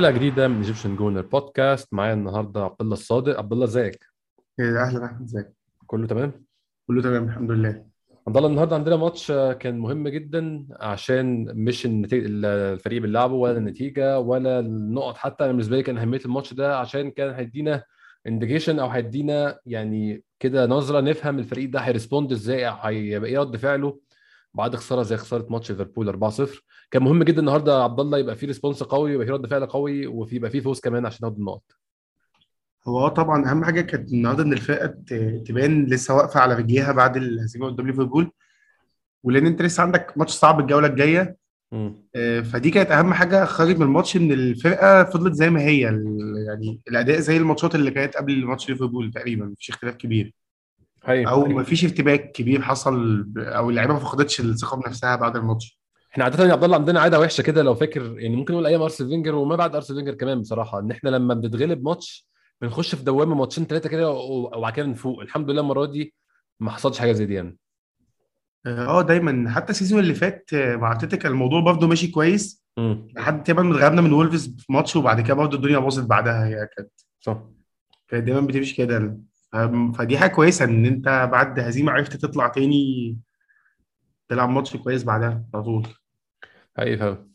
حلقة جديدة من Egyptian Gooner Podcast معايا النهارده عبد الله الصادق. عبد الله ازيك؟ إيه، أهلا احمد إزيك؟ كله تمام؟ كله تمام الحمد لله. عبد الله النهارده عندنا ماتش آه، كان مهم جدا عشان مش النتيجه الفريق بيلعبه ولا النتيجة ولا النقط. حتى أنا بالنسبة لي كان أهمية الماتش ده عشان كان هيدينا indication أو هيدينا يعني كده نظرة نفهم الفريق ده هي respond إزاي هيبقى إيه رد فعله. بعد خسارة زي خسارة ماتش ليفربول 4-0 كان مهم جدا النهارده عبد الله يبقى في response قوي ويبقى في رد فعل قوي وفي يبقى في فوز كمان عشان ناخد النقط. هو آه طبعا أهم حاجة كانت النهارده إن الفرقة تبان لسه واقفة على رجليها بعد الهزيمة قدام ليفربول. ولأن أنت لسه عندك ماتش صعب الجولة الجاية. آه، فدي كانت أهم حاجة خارج من الماتش إن الفرقة فضلت زي ما هي يعني الأداء زي الماتشات اللي كانت قبل ماتش ليفربول تقريبا مفيش اختلاف كبير. هي أو مفيش ارتباك كبير حصل أو اللعيبة ما فقدتش الثقة بنفسها بعد الماتش. إحنا عادة يا عبد الله عندنا عادة وحشة كده لو فاكر يعني ممكن نقول أيام ارسنال فينجر وما بعد ارسنال فينجر كمان بصراحة إن إحنا لما بنتغلب ماتش بنخش في دوامة ماتشين ثلاثة كده وبعد كده نفوق. الحمد لله المرة دي ما حصلش حاجة زي دي يعني. آه دايما. حتى ال season اللي فات آه، مع أرتيتا كان الموضوع برضه ماشي كويس. لحد تقريبا اتغلبنا من وولفز في ماتش وبعد كده برضه الدنيا باظت بعدها. هي كانت صح. كانت دايما بتمشي كده. فدي حاجة كويسة إن أنت بعد هزيمة عرفت تطلع تاني تلعب ماتش كويس بعدها على طول. حقيقي فعلا.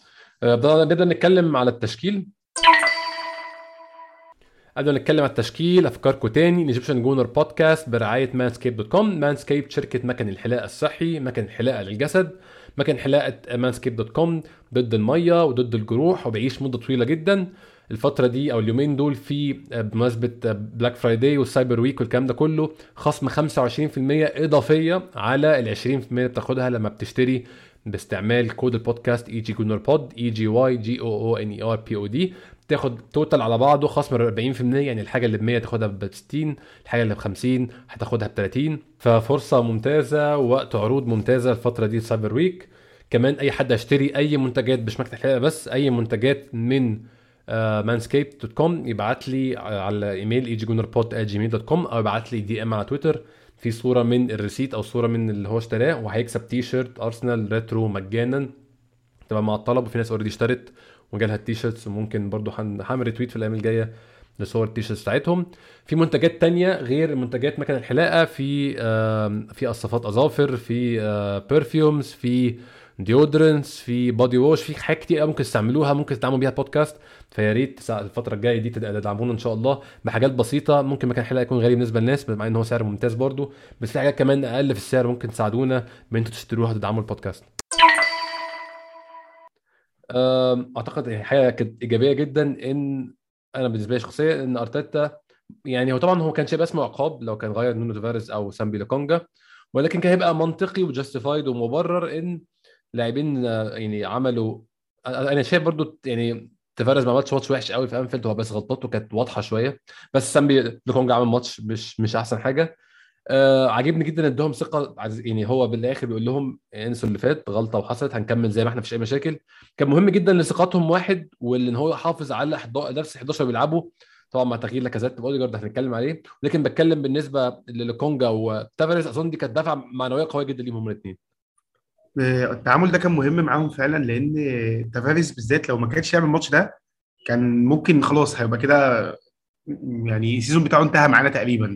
آه، نبدأ نتكلم على التشكيل. قبل ما نتكلم على التشكيل أفكركم تاني. ال Egyptian Gooner Podcast برعاية Manscaped dot com Manscaped شركة مكن الحلاقه الصحي مكن الحلاقه للجسد. مكن حلاقة Manscaped dot com ضد المية وضد الجروح وبيعيش مدة طويلة جدا. الفترة دي أو اليومين دول في آه، بمناسبة Black Friday وال Cyber Week والكلام ده كله خصم 25% إضافية على ال 20% اللي بتاخدها لما بتشتري باستعمال كود البودكاست EG Gooner Pod E G Y G O O N E R P O D تاخد total على بعضه خصم 40% يعني الحاجة اللي ب 100 تاخدها ب 60 الحاجة اللي ب 50 هتاخدها ب 30 ففرصة ممتازة ووقت عروض ممتازة الفترة دي Cyber Week كمان أي حد هيشتري أي منتجات مش مكنة الحلاقه بس أي منتجات من Manscaped dot com يبعت لي على إيميل EG Gooner Pod Gmail dot com أو يبعت لي DM على تويتر. في صورة من ال receipt أو صورة من اللي هو اشتراه وهيكسب تي شيرت ارسنال retro مجانا. تبقى مع الطلب وفي ناس already اشترت وجالها ال T-shirts وممكن برضو هن- هعمل retweet في الأيام الجاية لصور ال T-shirts بتاعتهم. في منتجات تانية غير منتجات مكن الحلاقة في في قصافات أظافر في perfumes في deodorants في body wash في حاجات كتير ممكن تستعملوها ممكن تدعموا بيها البودكاست فيا ريت الفترة الجاية دي تد- تدعمونا إن شاء الله بحاجات بسيطة. ممكن مكن الحلاقه يكون غالي بالنسبة للناس مع ان هو سعر ممتاز برضو بس في حاجات كمان أقل في السعر ممكن تساعدونا بان أنتوا تشتروها وتدعموا البودكاست. أعتقد حاجة كانت إيجابية جدا إن أنا بالنسبة لي شخصيا إن أرتيتا يعني هو طبعا هو كان هيبقى اسمه عقاب لو كان غير نونو تافاريز أو سامبي لوكونجا ولكن كان هيبقى منطقي و justified ومبرر إن لاعبين يعني عملوا أنا شايف برضو يعني تافاريز ما عملش ماتش وحش قوي في أنفيلد هو بس غلطاته كانت واضحة شوية. بس سامبي لوكونجا عمل ماتش مش مش أحسن حاجة. آه عاجبني جدا اداهم ثقة يعني هو بالآخر بيقول لهم إنسوا اللي فات غلطة وحصلت هنكمل زي ما إحنا مفيش أي مشاكل. كان مهم جدا لثقتهم واحد وان هو يحافظ على 11 نفس 11 بيلعبوا. طبعا مع تغيير لاكازيت واوديجارد هنتكلم عليه. لكن بتكلم بالنسبة لكونجا وتافاريز أظن دي كانت دفعة معنوية قوية جدا ليهم هم الاثنين التعامل ده كان مهم معاهم فعلا لأن تافاريز بالذات لو ما كانش يعمل الماتش ده كان ممكن خلاص هيبقى كده يعني ال season بتاعه انتهى معانا تقريبا.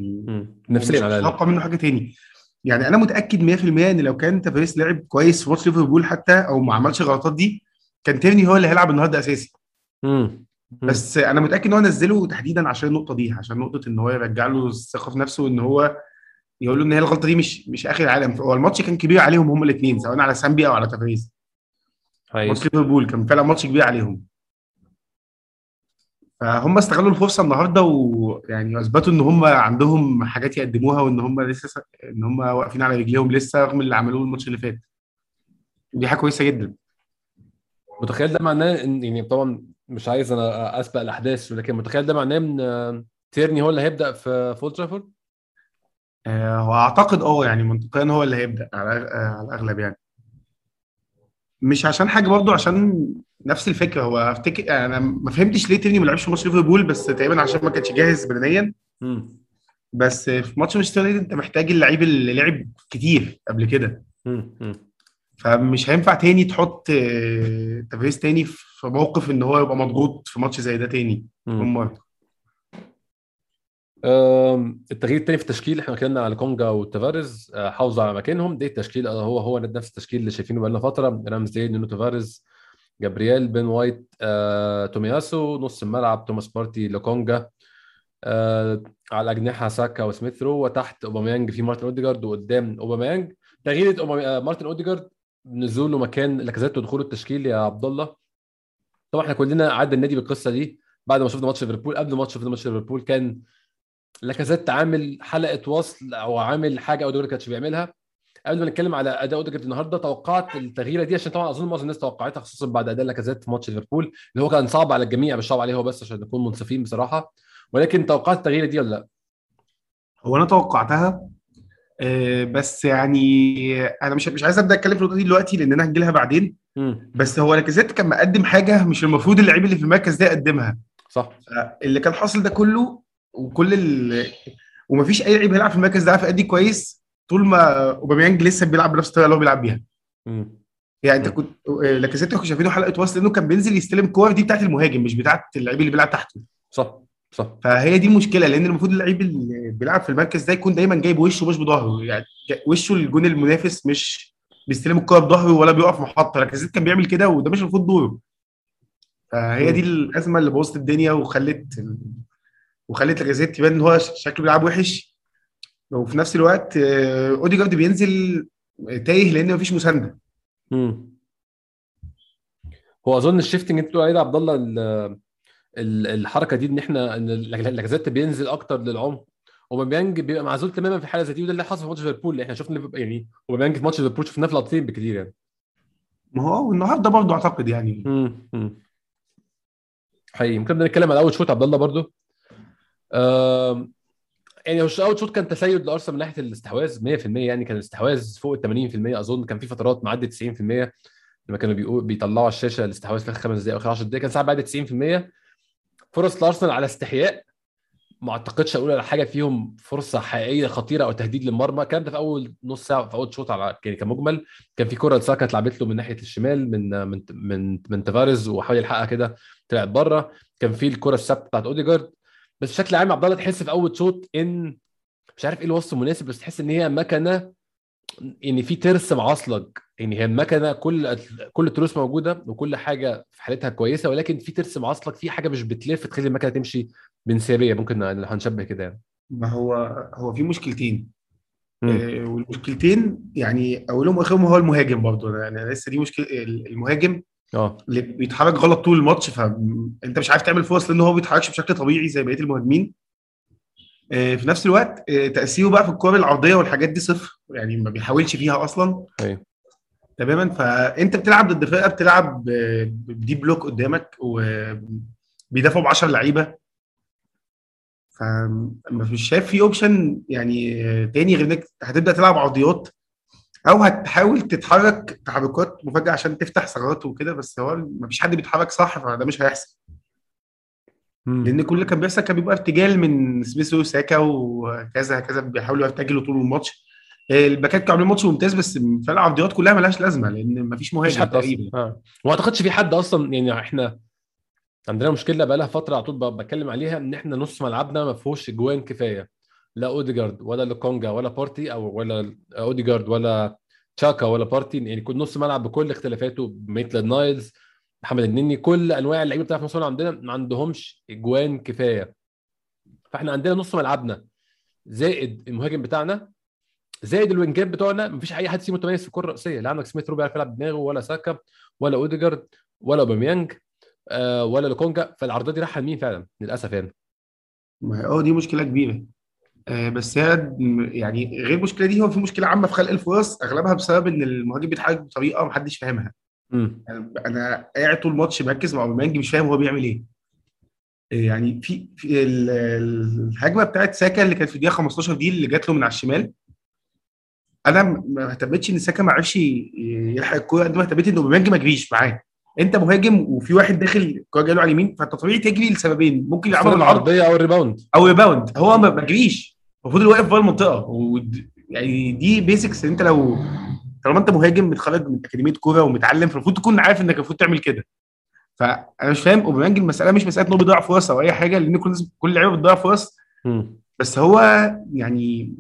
نفسيا مش على الأقل. منه حاجة تاني. يعني أنا متأكد 100% إن لو كان تافاريز لعب كويس في ماتش ليفربول حتى أو ما عملش الغلطات دي كان تيرني هو اللي هيلعب النهارده أساسي. مم. بس أنا متأكد إن هو نزله تحديدا عشان النقطة دي عشان نقطة إن هو يرجع له الثقة في نفسه إن هو يقول له إن هي الغلطة دي مش مش آخر العالم هو الماتش كان كبير عليهم هم الاثنين سواء على سامبي أو على حقيقي. ماتش ليفربول كان فعلا ماتش كبير عليهم. فهم استغلوا الفرصة النهارده ويعني أثبتوا إن هم عندهم حاجات يقدموها وإن هم لسه إن هم واقفين على رجليهم لسه رغم اللي عملوه الماتش اللي فات. ودي حاجة كويسة جدا. متخيل ده معناه ان يعني طبعا مش عايز أنا أسبق الأحداث ولكن متخيل ده معناه إن تيرني هو اللي هيبدأ في أولد ترافورد؟ واعتقد أه يعني منطقيا هو اللي هيبدأ على آه، على الأغلب يعني مش عشان حاجة برضو عشان نفس الفكرة هو أفتكر أنا ما فهمتش ليه تيرني ما لعبش في ماتش ليفربول بس تقريبا عشان ما كانش جاهز بدنيا. بس في ماتش مانشستر يونايتد أنت محتاج اللعيب اللي لعب كتير قبل كده. فمش هينفع تاني تحط آه، تافاريز تاني في موقف إن هو يبقى مضغوط في ماتش زي ده تاني. هم التغيير الثاني في التشكيل إحنا اتكلمنا على لوكونجا وتافاريز أه، حافظوا على مكانهم. ده التشكيل أه، هو هو نفس التشكيل اللي شايفينه بقالنا فترة. رامزديل نونو تافاريز جابرييل بن وايت أه، تومياسو نص الملعب توماس بارتي لوكونجا أه، على الاجنحه ساكا وسميث رو وتحت أوباميانج في مارتن أوديجارد وقدام أوباميانج. تغيير أوبامي- أه، مارتن أوديجارد نزوله مكان لاكازيت ودخوله التشكيل يا عبد الله طبعا إحنا كلنا ضد النادي بالقصة دي بعد ما شفنا ماتش ليفربول قبل ما شفنا ماتش ليفربول كان لاكازيت عامل حلقة وصل أو عامل حاجة اوديجارد ما كانش بيعملها. قبل ما نتكلم على أداء أوديجارد النهارده توقعت التغييرة دي عشان طبعا أظن معظم الناس توقعتها خصوصا بعد أداء لاكازيت في ماتش ليفربول اللي هو كان صعب على الجميع مش صعب عليه هو بس عشان نكون منصفين بصراحة. ولكن توقعت التغييرة دي ولا لا؟ هو أنا توقعتها آه، بس يعني أنا مش مش عايز أبدأ أتكلم في النقطة دي دلوقتي لأن أنا هنجي لها بعدين بس هو لاكازيت كان مقدم حاجة مش المفروض اللعيب اللي في المركز ده يقدمها. صح. اللي كان حاصل ده كله وكل ال... ومفيش أي لعيب هيلعب في المركز ده عارف يأدي كويس؟ طول ما أوباميانج لسه بيلعب بنفس الطريقة اللي هو بيلعب بيها. يعني أنت. كنت آه، لاكازيت كنت شايفينه حلقة وصل لأنه كان بينزل يستلم الكور دي بتاعت المهاجم مش بتاعت اللعيب اللي بيلعب تحته. صح صح. فهي دي مشكله لأن المفروض اللعيب اللي بيلعب في المركز ده يكون دايما جايب وشه مش بظهره. يعني وشه للجون المنافس مش بيستلم الكوره بظهره ولا بيقف محطة لاكازيت كان بيعمل كده وده مش المفروض دوره. فهي دي الأزمة اللي بوظت الدنيا وخلت وخلت لاكازيت يبان إن هو شكله بيلعب وحش. وفي نفس الوقت آه، أوديجارد بينزل تايه لأن مفيش مساندة. امم هو أظن ال shifting اللي أنت بتقول عليه ده عبد الله ال- ال- الحركة دي إن إحنا إن لاكازيت بينزل أكتر للعمق. أوباميانج بيبقى معزول تماما في حالة زي دي وده اللي حصل في ماتش ليفربول. اللي إحنا شفنا يعني أوباميانج في ماتش ليفربول شفناه في لقطتين بكتير يعني. ما هو النهارده برضه أعتقد يعني. امم امم حقيقي. ممكن نتكلم على أول شوط عبد الله برضو آم، يعني هو اول شوط كان تسيد لأرسنال من ناحية الاستحواذ 100% يعني كان الاستحواذ فوق ال 80% أظن كان في فترات معدي 90% لما كانوا بيقول بيطلعوا على الشاشة الاستحواذ في آخر خمس دقائق واخر 10 دقائق كان ساعات بعد 90% فرص لأرسنال على استحياء ما أعتقدش أقول على حاجة فيهم فرصة حقيقية خطيرة أو تهديد للمرمى. الكلام ده في أول نص ساعة في أول شوط على يعني كمجمل كان في كره لساكا اتلعبت له من ناحية الشمال من من من من تافاريز وحاول يلحقها كده طلعت بره. كان في الكره الثابتة بتاعت أوديجارد. بس بشكل عام عبد الله تحس في أول شوط إن مش عارف إيه الوصف المناسب بس تحس إن هي مكنة إن في ترس معصلج. يعني هي المكنه كل كل التروس موجودة وكل حاجة في حالتها كويسة ولكن في ترس معصلج في حاجة مش بتلف تخلي المكنة تمشي بانسيابية. ممكن هنشبه كده يعني. ما هو هو في مشكلتين. آه، والمشكلتين يعني أولهم وآخرهم هو المهاجم برضه. يعني لسه دي مشكله المهاجم آه. اللي بيتحرك غلط طول الماتش فانت مش عارف تعمل فرص لأن هو ما بيتحركش بشكل طبيعي زي بقية المهاجمين. آه، في نفس الوقت آه، تأثيره بقى في الكور العرضية والحاجات دي صفر يعني ما بيحاولش فيها أصلا. أيوه. تماما؟ فأنت بتلعب ضد فرقة بتلعب آه، ب deep block قدامك وبيدافعوا ب 10 لعيبة. فمش شايف في option يعني تاني غير إنك هتبدأ تلعب عرضيات أو هتحاول تتحرك تحركات مفاجأة عشان تفتح ثغرات وكده بس هو مفيش حد بيتحرك صح فده مش هيحصل. مم. لأن كل اللي كان بيحصل كان بيبقى ارتجال من سميث وساكا وكذا كذا بيحاولوا يرتجلوا طول الماتش. الباكات كانوا عاملين ماتش ممتاز بس فعلا العرضيات كلها ملهاش لازمة لأن مفيش مهاجم تقريبا. آه. وما أعتقدش في حد أصلا يعني إحنا عندنا مشكلة بقى لها فترة على طول بتكلم عليها إن إحنا نص ملعبنا ما فيهوش اجوان كفاية. لا اوديجارد ولا لوكونجا ولا بارتي أو ولا اوديجارد ولا تشاكا ولا بارتي يعني كل نص ملعب بكل اختلافاته ميتلاند نايلز محمد النني كل أنواع اللعيبة بتاعت نص عندنا ما عندهمش إجوان كفاية. فإحنا عندنا نص ملعبنا زائد المهاجم بتاعنا زائد الوينجات بتوعنا مفيش أي حد فيهم متميز في الكرة الرأسية لا عندك سميث رو بيعرف يلعب بدماغه ولا ساكا ولا اوديجارد ولا أوباميانج آه ولا لوكونجا. فالعرضيات دي رايحة لمين فعلا؟ للأسف يعني. ما هي- آه دي مشكلة كبيرة. بس هي يعني غير المشكلة دي هو في مشكلة عامة في خلق الفرص أغلبها بسبب إن المهاجم بيتحرك بطريقة محدش فاهمها. يعني أنا قاعد طول الماتش مركز مع أوباميانج مش فاهم هو بيعمل إيه. يعني في, في ال- ال- الهجمة بتاعت ساكا اللي كانت في الدقيقة 15 دي اللي جات له من على الشمال. أنا ما اهتمتش إن ساكا ما عرفش يلحق الكورة قد ما اهتميت إن أوباميانج ما جريش معاه. أنت مهاجم وفي واحد داخل الكورة جاية له على اليمين فأنت طبيعي تجري لسببين ممكن يلعبوا العرض العرضيه أو ال rebound. أو rebound هو ما جريش المفروض اللي واقف بره المنطقة. ود- يعني دي basics انت لو طالما انت مهاجم متخرج من أكاديمية كورة ومتعلم فالمفروض تكون عارف انك المفروض تعمل كده. فأنا مش فاهم اوباميانج المسألة مش مسألة انه بيضيع فرص أو أي حاجة لأن كل كل اللعيبة بتضيع فرص. بس هو يعني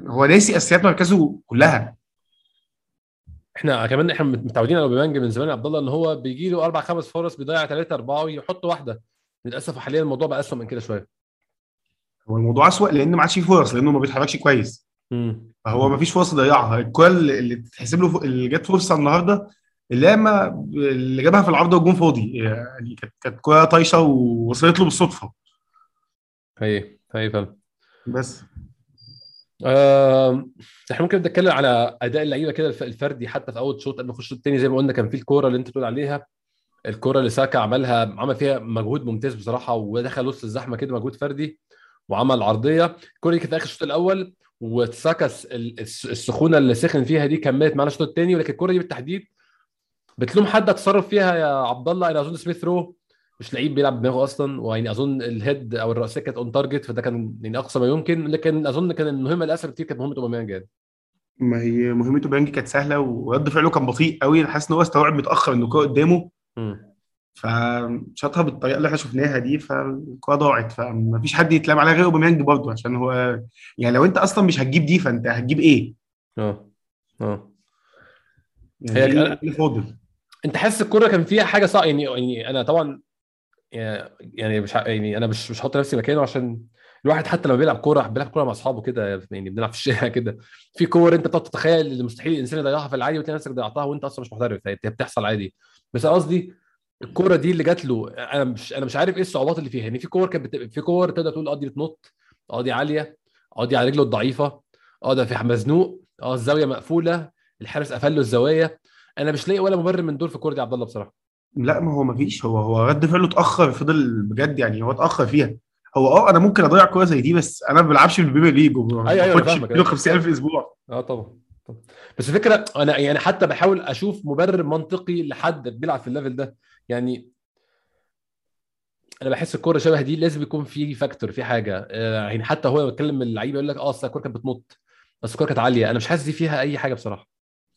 هو ناسي أساسيات مركزه كلها. إحنا كمان إحنا متعودين على أوباميانج من زمان يا عبد الله إن هو بيجي له أربع خمس فرص بيضيع ثلاثة أربعة ويحط واحدة. للأسف حاليا الموضوع بقى اسوء من كده شوية. هو الموضوع اسوء لأن ما عادش فيه فرص لأنه ما بيتحركش كويس. مم. فهو ما فيش فرصه يضيعها. الكوره اللي اللي تتحسب له اللي جت فرصة النهارده اللي ما اللي جابها في العارضه والجون فاضي. يعني كانت كانت كوره طايشة ووصلت له بالصدفة. هي هي فاهم بس. آه، إحنا ممكن نتكلم على أداء اللعيبة كده الف- الفردي حتى في أول شوط. قبل ما نخش الشوط الثاني زي ما قلنا كان في الكورة اللي أنت بتقول عليها. الكورة اللي ساكا عملها عمل فيها مجهود ممتاز بصراحة ودخل وسط الزحمة كده مجهود فردي. وعمل عرضية. الكوره دي كانت آخر الشوط الأول الس- السخونة اللي سخن فيها دي كملت معانا الشوط الثاني ولكن الكوره دي بالتحديد بتلوم حد اتصرف فيها يا عبد الله أنا أظن سميث رو. مش لعيب بيلعب بدماغه أصلا ويعني أظن ال head أو الرأسية كانت on target فده كان يعني أقصى ما يمكن لكن أظن كان المهمة الاسهل كتير كانت مهمة أوباميانج يعني. ما هي مهمته بيانجي كانت سهلة ورد فعله كان بطيء قوي أنا حاسس إن هو استوعب متأخر ان الكوره قدامه. فشاطها بالطريقة اللي إحنا شفناها دي فالكوره ضاعت فما فيش حد يتلام عليها غير اوباميانج برضه عشان هو يعني لو انت أصلا مش هتجيب دي فأنت هتجيب إيه؟ آه آه يعني هي فاضل؟ انت حاسس الكورة كان فيها حاجة صعبة يعني يعني أنا طبعا يعني مش يعني أنا مش مش هحط نفسي مكانه عشان الواحد حتى لما بيلعب كورة بيلعب كورة مع أصحابه كده يعني بنلعب في الشارع كده في كور انت بتقعد تتخيل اللي مستحيل الإنسان يضيعها في العادي وتلاقي نفسك ضيعتها وانت أصلا مش محترف هي هي بتحصل عادي بس قصدي الكورة دي اللي جات له أنا مش أنا مش عارف إيه الصعوبات اللي فيها. يعني في كور كانت بت... في كور تقدر تقول آه دي بتنط آه دي عالية آه دي على رجله الضعيفة آه ده في مزنوق آه الزاوية مقفولة الحارس قفل له الزوايا أنا مش لاقي ولا مبرر من دول في الكوره دي يا عبد الله بصراحة. لا ما هو ما فيش. هو هو رد فعله اتأخر فضل بجد يعني هو اتأخر فيها. هو آه أنا ممكن أضيع كورة زي دي بس أنا ما بلعبش في البريمير ليج وما أيوة، أنا باخدش فاهمك. 250,000 أسبوع آه طبعاً. بس الفكرة أنا يعني حتى بحاول أشوف مبرر منطقي لحد بيلعب في ال level ده. يعني أنا بحس الكورة شبه دي لازم يكون في factor في حاجة. آه، يعني حتى هو بيتكلم اللعيبه يقول لك آه أصل الكورة كانت بتنط بس الكورة كانت عالية. أنا مش حاسس دي فيها أي حاجة بصراحة.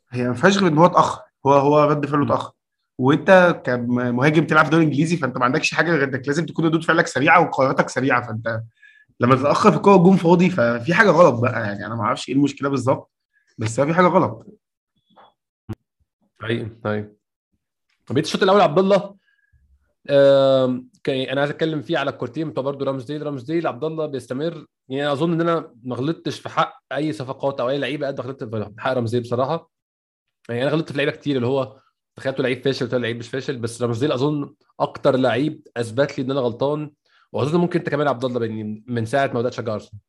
هي ما فيهاش غير إن هو اتأخر. هو هو رد فعله. اتأخر. وأنت كمهاجم تلعب في الدوري الانجليزي فأنت ما عندكش حاجة غير إنك لازم تكون ردود فعلك سريعة وقراراتك سريعة. فأنت لما تتأخر في الكوره جون فاضي ففي حاجة غلط بقى. يعني أنا ما أعرفش إيه المشكلة بالظبط. بس في حاجة غلط. حقيقي حقيقي بقيت الشوط الأول عبد الله كان- أنا عايز أتكلم فيه على الكورتين بتوع برضه رامزديل رامزديل عبد الله بيستمر. يعني أظن إن أنا ما غلطتش في حق أي صفقات أو أي لعيبة قد غلطت في حق رامزديل بصراحة. يعني أنا غلطت في لعيبة كتير اللي هو تخيلته لعيب فاشل وطلع لعيب مش فاشل بس رامزديل أظن أكتر لعيب أثبت لي إن أنا غلطان. وأظن ممكن أنت كمان عبد الله بإني من ساعة ما بدأت اشجع أرسنال.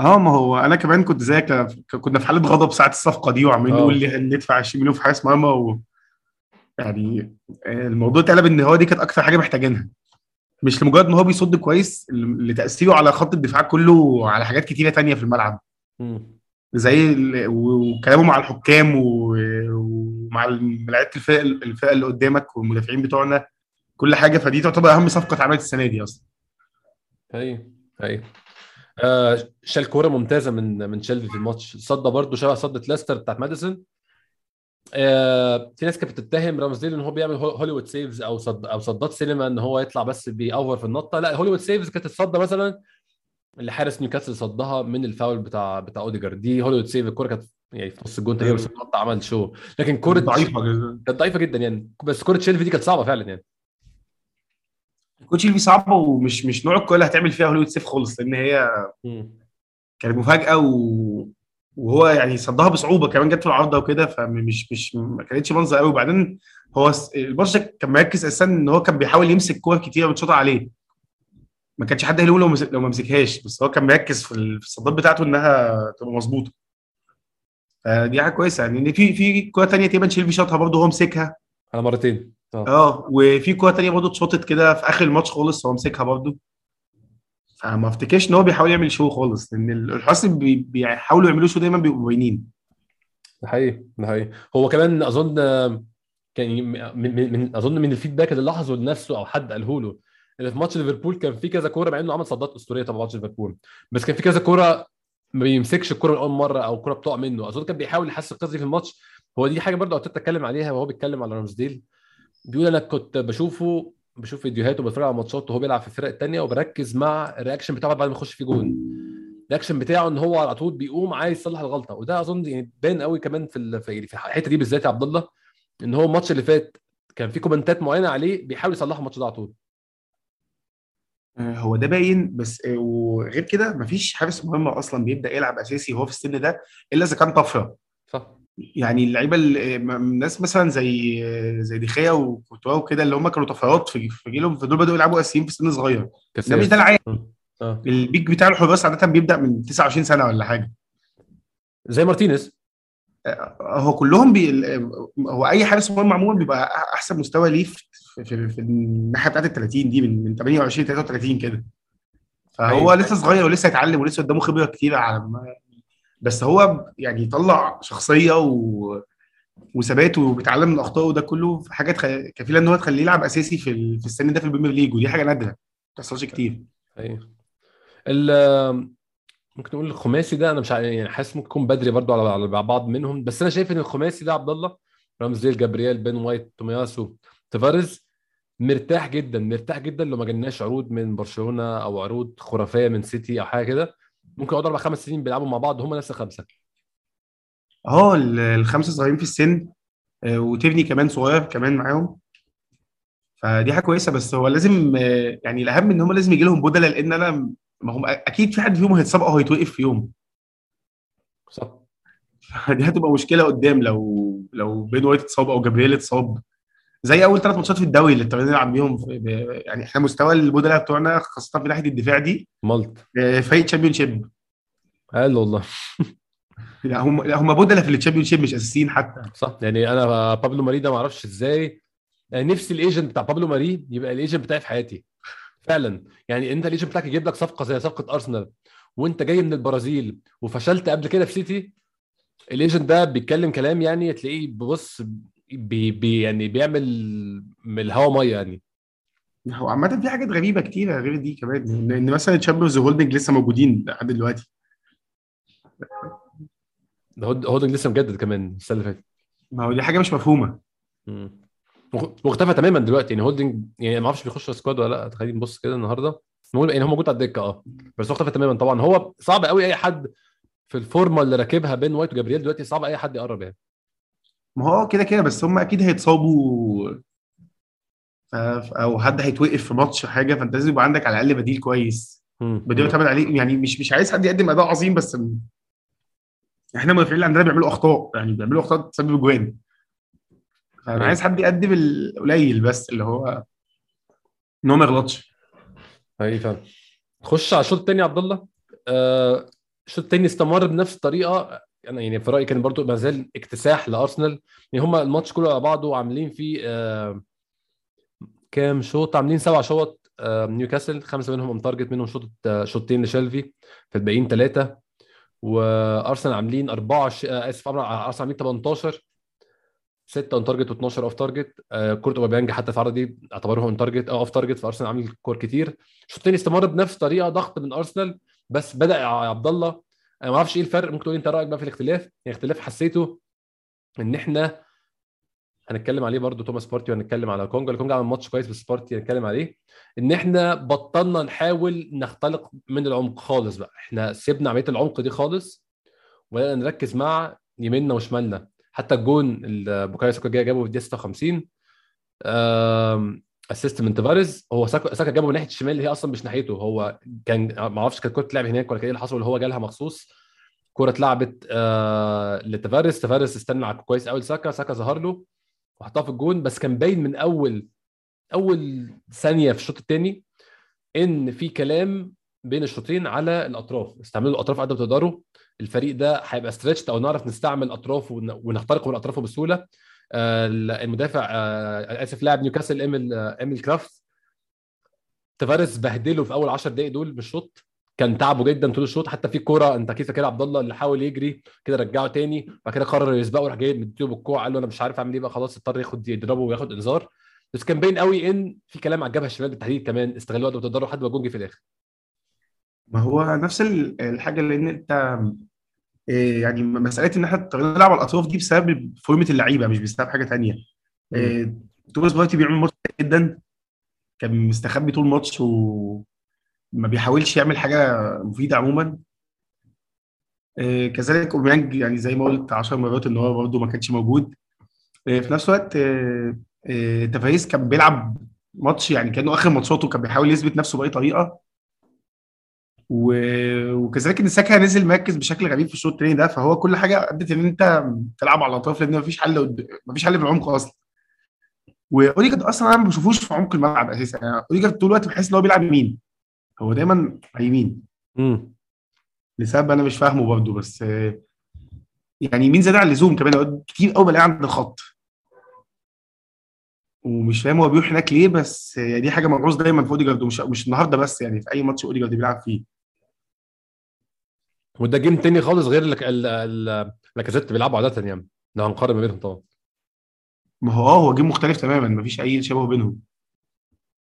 آه ما هو أنا كمان كنت زيك كنا في حالة غضب ساعة الصفقة دي وعمالين آه. نقول لي ندفع 20 مليون في حارس مرمى و... يعني الموضوع اتقلب إن هو دي كانت أكتر حاجة محتاجينها مش لمجرد ان هو بيصد كويس لتاثيره على خط الدفاع كله على حاجات كتيرة تانية في الملعب مم. زي ال- وكلامه مع الحكام و- ومع لعيبه الفرق الفرق اللي قدامك والمدافعين بتوعنا كل حاجة فدي تعتبر أهم صفقة اتعملت السنة دي أصلا هي هي آه شال كورة ممتازة من من شيلفي في الماتش. صدة برضه شبه صدة ليستر بتاعت ماديسون. آه في ناس كانت بتتهم رامزديل إن هو بيعمل هو- Hollywood saves أو صد أو صدات سينما إن هو يطلع بس بي over في النطة. لا Hollywood saves كانت تصدى مثلا اللي حارس نيوكاسل صدها من الفاول بتاع بتاع أوديجارد. دي Hollywood save الكورة كانت يعني في نص الجون تقريبا بس النطة عمل show لكن كورة ضعيفة جدا. كانت ضعيفة جدا يعني. بس كورة شيلفي دي كانت صعبة فعلا يعني. كانت صعبة ومش مش نوع الكوره اللي هتعمل فيها Hollywood save خالص لأن هي. كانت مفاجأة و... وهو يعني صدها بصعوبة كمان جت في العارضة وكده فمش مش ما كانتش منظر قوي. وبعدين هو ده كان مركز أساسا إن هو كان بيحاول يمسك كور كتير بتشوط عليه. ما كانش حد هيلوم لو ما مسكهاش بس هو كان مركز في الصدات بتاعته إنها تبقى مظبوطة. فدي حاجة كويسة. يعني ان في في كورة ثانية تقريبا شيلفي شاطها برضه هو مسكها. على مرتين. آه. آه وفي كوره ثانية برضه اتشاطت كده في آخر الماتش خالص هو مسكها برضه. فما افتكرش إن هو بيحاول يعمل show خالص لأن بي- بيحاولوا يعملوا show دايما بيبقوا باينين ده حقيقي ده حقيقي. هو كمان أظن كان من, من, أظن من ال feedback اللي لاحظه لنفسه أو حد قاله له اللي في ماتش ليفربول كان في كذا كورة مع إنه عمل صدات أسطورية طبعا ماتش ليفربول بس كان في كذا كورة ما بيمسكش الكره من اول مرة أو الكره بتقع منه. أظن كان بيحاول يحسن القصة دي في الماتش. هو دي حاجة برضه ارتيتا أتكلم عليها وهو بيتكلم على رامزديل بيقول أنا كنت بشوفه بشوف فيديوهات وبتفرج على ماتشات وهو بيلعب في الفرق الثانية وبركز مع ال reaction بتاعه بعد ما يخش في جون. ال reaction بتاعه إن هو على طول بيقوم عايز يصلح الغلطة. وده أظن يعني باين قوي كمان في في الحتة دي بالذات يا عبد الله إن هو الماتش اللي فات كان في كومنتات معينة عليه بيحاول يصلح الماتش ده على طول. آه، هو ده باين بس آه، وغير كده مفيش حارس مهم أصلا بيبدأ يلعب أساسي وهو في السن ده إلا إذا كان طفرة. صح. يعني اللعيبة الناس مثلا زي زي ديخيا وكورتوا وكده اللي هم كانوا طفرات في جيلهم فدول بدأوا يلعبوا اساسيين في سن صغير. ده مش ده العادي. آه. ال peak بتاع الحراس عادة بيبدأ من 29 سنة ولا حاجة. زي مارتينيز. هو كلهم بي... هو أي حارس مهم عموما بيبقى أحسن مستوى ليه في, في, في الناحية بتاعت ال 30 دي من من 28 33 كده. فهو أيوة. لسه صغير ولسه يتعلم ولسه قدامه خبرة كتير على ما بس هو يعني يطلع شخصية و... وثبات وبيتعلم من أخطائه وده كله في حاجات خ... كفيلة إن هو تخليه يلعب أساسي في, ال... في السن ده في ال Premier League ودي حاجة نادرة ما بتحصلش كتير. أيوه. ممكن نقول الخماسي ده أنا مش يعني حاسس ممكن يكون بدري برضو على على بعض منهم بس أنا شايف إن الخماسي ده عبد الله رامزديل جابرييل بين وايت تومياسو تافاريز مرتاح جدا مرتاح جدا لو ما جالناش عروض من برشلونة أو عروض خرافية من سيتي أو حاجة كده. ممكن يقعدوا أربع خمس سنين بيلعبوا مع بعض هم نفس الخمسة. آه ال- الخمسة صغيرين في السن آه، وتيرني كمان صغير كمان معاهم. فدي حاجة كويسة بس هو لازم آه، يعني الأهم إن هم لازم يجي لهم بدلاء لأن أنا ما هم أكيد في حد فيهم هيتصاب أو هيتوقف في يوم. صح. دي هتبقى مشكلة قدام لو لو بين وايت اتصاب أو جابرييل اتصاب. زي أول ثلاث ماتشات في الدوري اللي اضطرينا نلعب بيهم يعني إحنا مستوى البدلاء بتوعنا خاصة في ناحية الدفاع دي مالت. آه، فريق Championship قال والله. لا هم لا هم بدلاء في ال Championship مش أساسيين حتى. صح يعني أنا بابلو ماري ده ما أعرفش إزاي يعني نفسي ال agent بتاع بابلو ماري يبقى ال agent بتاعي في حياتي. فعلا. يعني أنت ال agent بتاعك يجيب لك صفقة زي صفقة ارسنال وأنت جاي من البرازيل وفشلت قبل كده في سيتي ال agent ده بيتكلم كلام يعني تلاقيه ببص بي بي يعني بيعمل من الهوا مية يعني. هو عامة في حاجات غريبة كتيرة غير دي كمان ان إن مثلا تشامبرز وهولدنج لسه موجودين لحد دلوقتي. ده هولدنج لسه مجدد كمان السنة اللي فاتت. ما هو دي حاجة مش مفهومة. مختفى تماما دلوقتي يعني هولدنج يعني ما أعرفش بيخش squad ولا لأ خلينا نبص كده النهارده. نقول يعني هو موجود على الدكة آه. بس هو اختفى تماما طبعا. هو صعب قوي أي حد في الفورمة اللي راكبها بين وايت وجابرييل دلوقتي صعب أي حد يقرب يعني. ما هو كده كده بس هم أكيد هيتصابوا أو حد هيتوقف في ماتش حاجة فأنت لازم يبقى عندك على الأقل بديل كويس. بديل يعتمد عليه يعني مش مش عايز حد يقدم أداء عظيم بس إحنا المدافعين اللي عندنا بيعملوا أخطاء يعني بيعملوا أخطاء تسبب اجوان فأنا. عايز حد يقدم القليل بس اللي هو إن هو ما يغلطش. اي فاهم خش على الشوط الثاني يا عبد الله. آه، الشوط الثاني استمر بنفس الطريقة. أنا يعني في رأيي كان برضو ما زال اكتساح لأرسنال. يعني هم الماتش كله على بعضه عاملين فيه آه، كام شوط؟ عاملين سبع شوط آه، نيوكاسل خمسة منهم متارجت منهم شوط آه، شوطين لشيلفي في الباقيين ثلاثة وأرسنال عاملين 24 آه، آسف أرسنال عاملين 18 6 on target و12 off target كورت أوباميانج حتى في العرض دي اعتبروه on target أو off target فأرسنال عامل كور كتير. الثاني استمر بنفس الطريقة ضغط من أرسنال بس بدأ عبد الله أنا ما أعرفش إيه الفرق ممكن تقول أنت رأيك بقى في الاختلاف؟ يعني اختلاف حسيته إن إحنا هنتكلم عليه برضو توماس بارتي وهنتكلم على لوكونجا. لوكونجا عمل ماتش كويس بس بارتي هنتكلم عليه إن إحنا بطلنا نحاول نختلق من العمق خالص بقى. إحنا سيبنا عملية العمق دي خالص وبدأنا نركز مع يميننا وشمالنا. حتى الجون اللي بوكايو جابه في الدقيقة 56 assist من تافاريز هو ساكا ساكا جابه من ناحية الشمال اللي هي أصلا مش ناحيته. هو كان ما أعرفش كانت كرة تلعب هناك ولا كان إيه اللي حصل اللي هو جالها مخصوص. كرة اتلعبت آه لتافاريز تافاريز استنى على كويس قوي ساكا ساكا ظهر له وحطها في الجون بس كان باين من اول أول ثانية في الشوط الثاني إن في كلام بين الشوطين على الأطراف. استعملوا الأطراف قد ما تقدروا. الفريق ده هيبقى stretch أو نعرف نستعمل اطرافه ون- ونخترق من اطرافه بسهولة. المدافع آه، آسف لاعب نيوكاسل إيميل آه، إيميل كرافت. تافاريز بهدله في أول 10 دقائق دول من الشوط كان تعبه جدا طول الشوط. حتى في كورة أنت أكيد فاكر عبد الله اللي حاول يجري كده رجعه تاني. بعد كده قرر يسبقه راح جاي مديله بالكوع قال له أنا مش عارف أعمل إيه بقى خلاص اضطر ياخد يضربه وياخد إنذار. بس كان باين قوي إن في كلام على الجبهه الشمال بالتحديد كمان استغلوا وقت وتقدروا لحد ما الجون في الآخر. ما هو نفس ال- الحاجة لأن أنت يعني مسألة إن إحنا اضطرينا نلعب على الأطراف دي بسبب فورمة اللعيبة مش بسبب حاجة تانية. امم إيه، توماس بارتي بيعمل ماتش جدا كان مستخبي طول الماتش وما بيحاولش يعمل حاجة مفيدة عموما. إيه، كذلك أوباميانج يعني زي ما قلت 10 مرات إن هو برضه ما كانش موجود. إيه، في نفس الوقت إيه، إيه، تافاريس كان بيلعب ماتش يعني كأنه آخر ماتشاته كان بيحاول يثبت نفسه بأي طريقة. و- وكذلك إن ساكا نزل مركز بشكل غريب في الشوط الثاني ده فهو كل حاجة أدت إن أنت تلعب على الاطراف لأن مفيش حل قد- مفيش حل في العمق أصلا. وأوديجارد أصلا أنا ما بشوفوش في عمق الملعب أساسا. يعني أوديجارد طول الوقت بحس إن هو بيلعب يمين. هو دايما على يمين. لسبب أنا مش فاهمه برضه بس يعني يمين زيادة عن اللزوم كمان كتير قوي بلاقيه عند الخط. ومش فاهم هو بيروح هناك ليه بس آه، دي حاجة ملحوظ دايما في أوديجارد ومش مش النهارده بس يعني في أي ماتش أوديجارد بيلعب فيه. وده game تاني خالص غير لاكازيت بيلعبوا عادة يعني. لو هنقارن ما بينهم طبعا. ما هو آه هو game مختلف تماما مفيش أي شبه بينهم.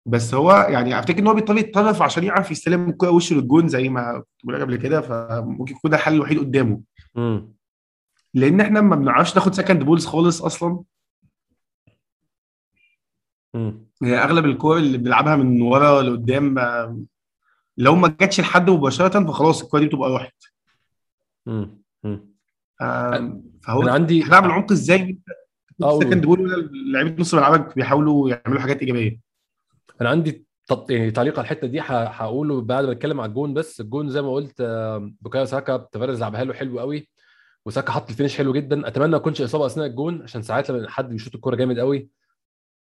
بس هو يعني أفتكر إن هو بيضطر يتطرف عشان يعرف يستلم الكوره وشه للجون زي ما كنت بقول قبل كده فممكن يكون ده الحل الوحيد قدامه. امم لأن إحنا ما بنعرفش ناخد second balls خالص أصلا. امم هي أغلب الكور اللي بنلعبها من ورا لقدام آه، لو ما جاتش لحد مباشرة فخلاص الكوره دي بتبقى راحت. امم فهو أنا عندي هنلعب العمق إزاي؟ قول second قول. ball لعيبه نص ملعبك بيحاولوا يعملوا حاجات إيجابية. أنا عندي تط... يعني تعليق على الحتة دي هقوله بعد ما أتكلم على الجون بس. الجون زي ما قلت بوكايو ساكا تفارز لعبها له حلو قوي وساكا حط ال finish حلو جدا. أتمنى ما يكونش إصابة أثناء الجون عشان ساعات لما حد بيشوط الكورة جامد قوي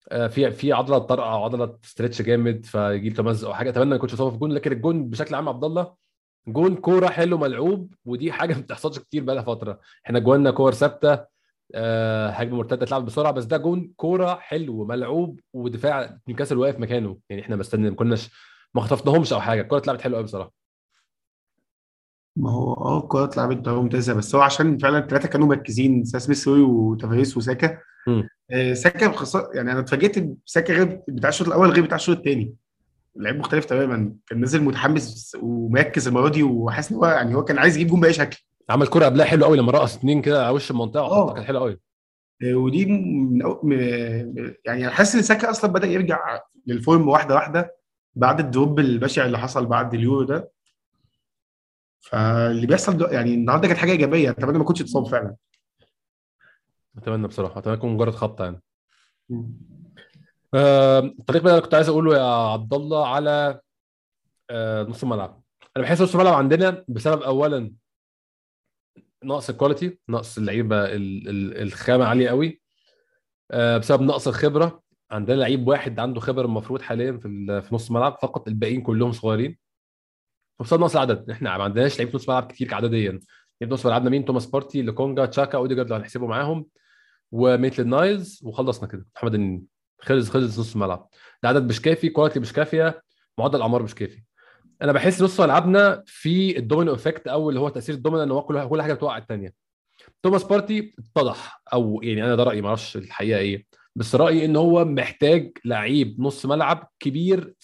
آه، في في عضلة طرقه أو عضلة stretch جامد فيجيب تمزق أو حاجة. أتمنى ما يكونش إصابة في الجون لكن الجون بشكل عام عبد الله جون كورة حلو ملعوب ودي حاجة ما بتحصلش كتير بقى لها فترة. إحنا جوانا كور ثابتة آه، هجمة مرتدة اتلعب بسرعة بس ده جون كورة حلو ملعوب ودفاع نيوكاسل واقف مكانه. يعني إحنا ما كناش ما خطفناهمش أو حاجة. الكوره اتلعبت حلو قوي بصراحة. ما هو آه الكوره اتلعبت ممتازة بس هو عشان فعلا الثلاثه كانوا مركزين سميث روي وتافاريس وساكا. آه، ساكا بخص- يعني أنا اتفاجئت بساكا غير بتاع الشوط الأول غير بتاع الشوط الثاني لعيب مختلف تماما. كان نازل متحمس ومركز المرة دي وحاسس إن هو يعني هو كان عايز يجيب جون بأي شكل. عمل كوره قبلها حلو قوي لما رقص اتنين كده على وش المنطقة. وحطها كانت حلوة قوي. آه، ودي من أو- م- يعني حاسس إن ساكا أصلا بدأ يرجع لل form واحدة واحدة بعد ال drop البشع اللي حصل بعد اليورو ده. فاللي بيحصل ده يعني النهارده كانت حاجة إيجابية. أتمنى ما يكونش اتصاب فعلا. أتمنى بصراحة. أتمنى يكون مجرد خبطة يعني. آه، الطريق بقى اللي كنت عايز أقوله يا عبد الله على آه، نص الملعب. أنا بحس نص الملعب عندنا بسبب اولا نقص ال quality نقص اللعيبة ال- ال- الخامة عالية قوي. آه، بسبب نقص الخبرة. عندنا لعيب واحد عنده خبرة المفروض حاليا في في نص الملعب فقط الباقيين كلهم صغيرين. وبسبب نقص العدد إحنا ما عندناش لعيبة نص ملعب كتير عدديا. لعيبة نص ملعبنا مين؟ توماس بارتي لوكونجا تشاكا أوديجارد لو هنحسبه معاهم وميتلاند نايلز وخلصنا كده. محمد النني خلص خلص نص الملعب. العدد مش كافي quality مش كافية معدل الأعمار مش كافي. أنا بحس نص ملعبنا في ال domino effect أو اللي هو تأثير الدومينو إن هو كل حاجة بتوقع الثانية توماس بارتي اتضح أو يعني أنا ده رأيي ما أعرفش الحقيقة إيه. بس رأيي إن هو محتاج لعيب نص ملعب كبير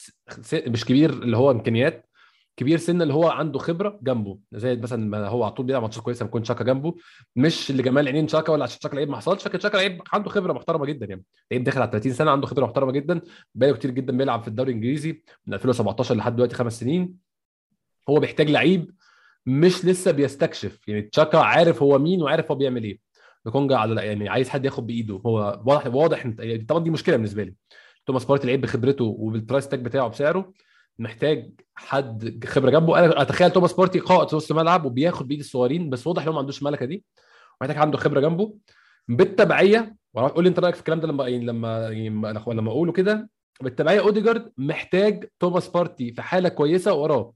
مش كبير اللي هو إمكانيات كبير سن اللي هو عنده خبرة جنبه. زي مثلا ما هو على طول بيلعب ماتشات كويسة ما يكون شاكا جنبه. مش لجمال عينين شاكا ولا عشان شاكا لعيب ما حصلش لكن شاكا لعيب عنده خبرة محترمة جدا يعني. لعيب داخل على 30 سنة عنده خبرة محترمة جدا. بقاله كتير جدا بيلعب في الدوري الإنجليزي من 2017 لحد دلوقتي خمس سنين. هو بيحتاج لعيب مش لسه بيستكشف. يعني تشاكا عارف هو مين وعارف هو بيعمل إيه. لوكونجا على يعني عايز حد ياخد بإيده. هو واضح واضح يعني طبعا دي مشكلة بالنسبة لي. توماس بارتي لعيب بخبرته وبال price tag بتاعه بسعره محتاج حد خبرة جنبه. أنا أتخيل توماس بارتي قائد في نص الملعب وبياخد بايد الصغيرين بس واضح إن هو ما عندوش الملكة دي. محتاج عنده خبرة جنبه. بالتبعية قول لي أنت رأيك في الكلام ده لما يعني لما يعني لما أقوله كده. بالتبعية أوديجارد محتاج توماس بارتي في حالة كويسة وراه.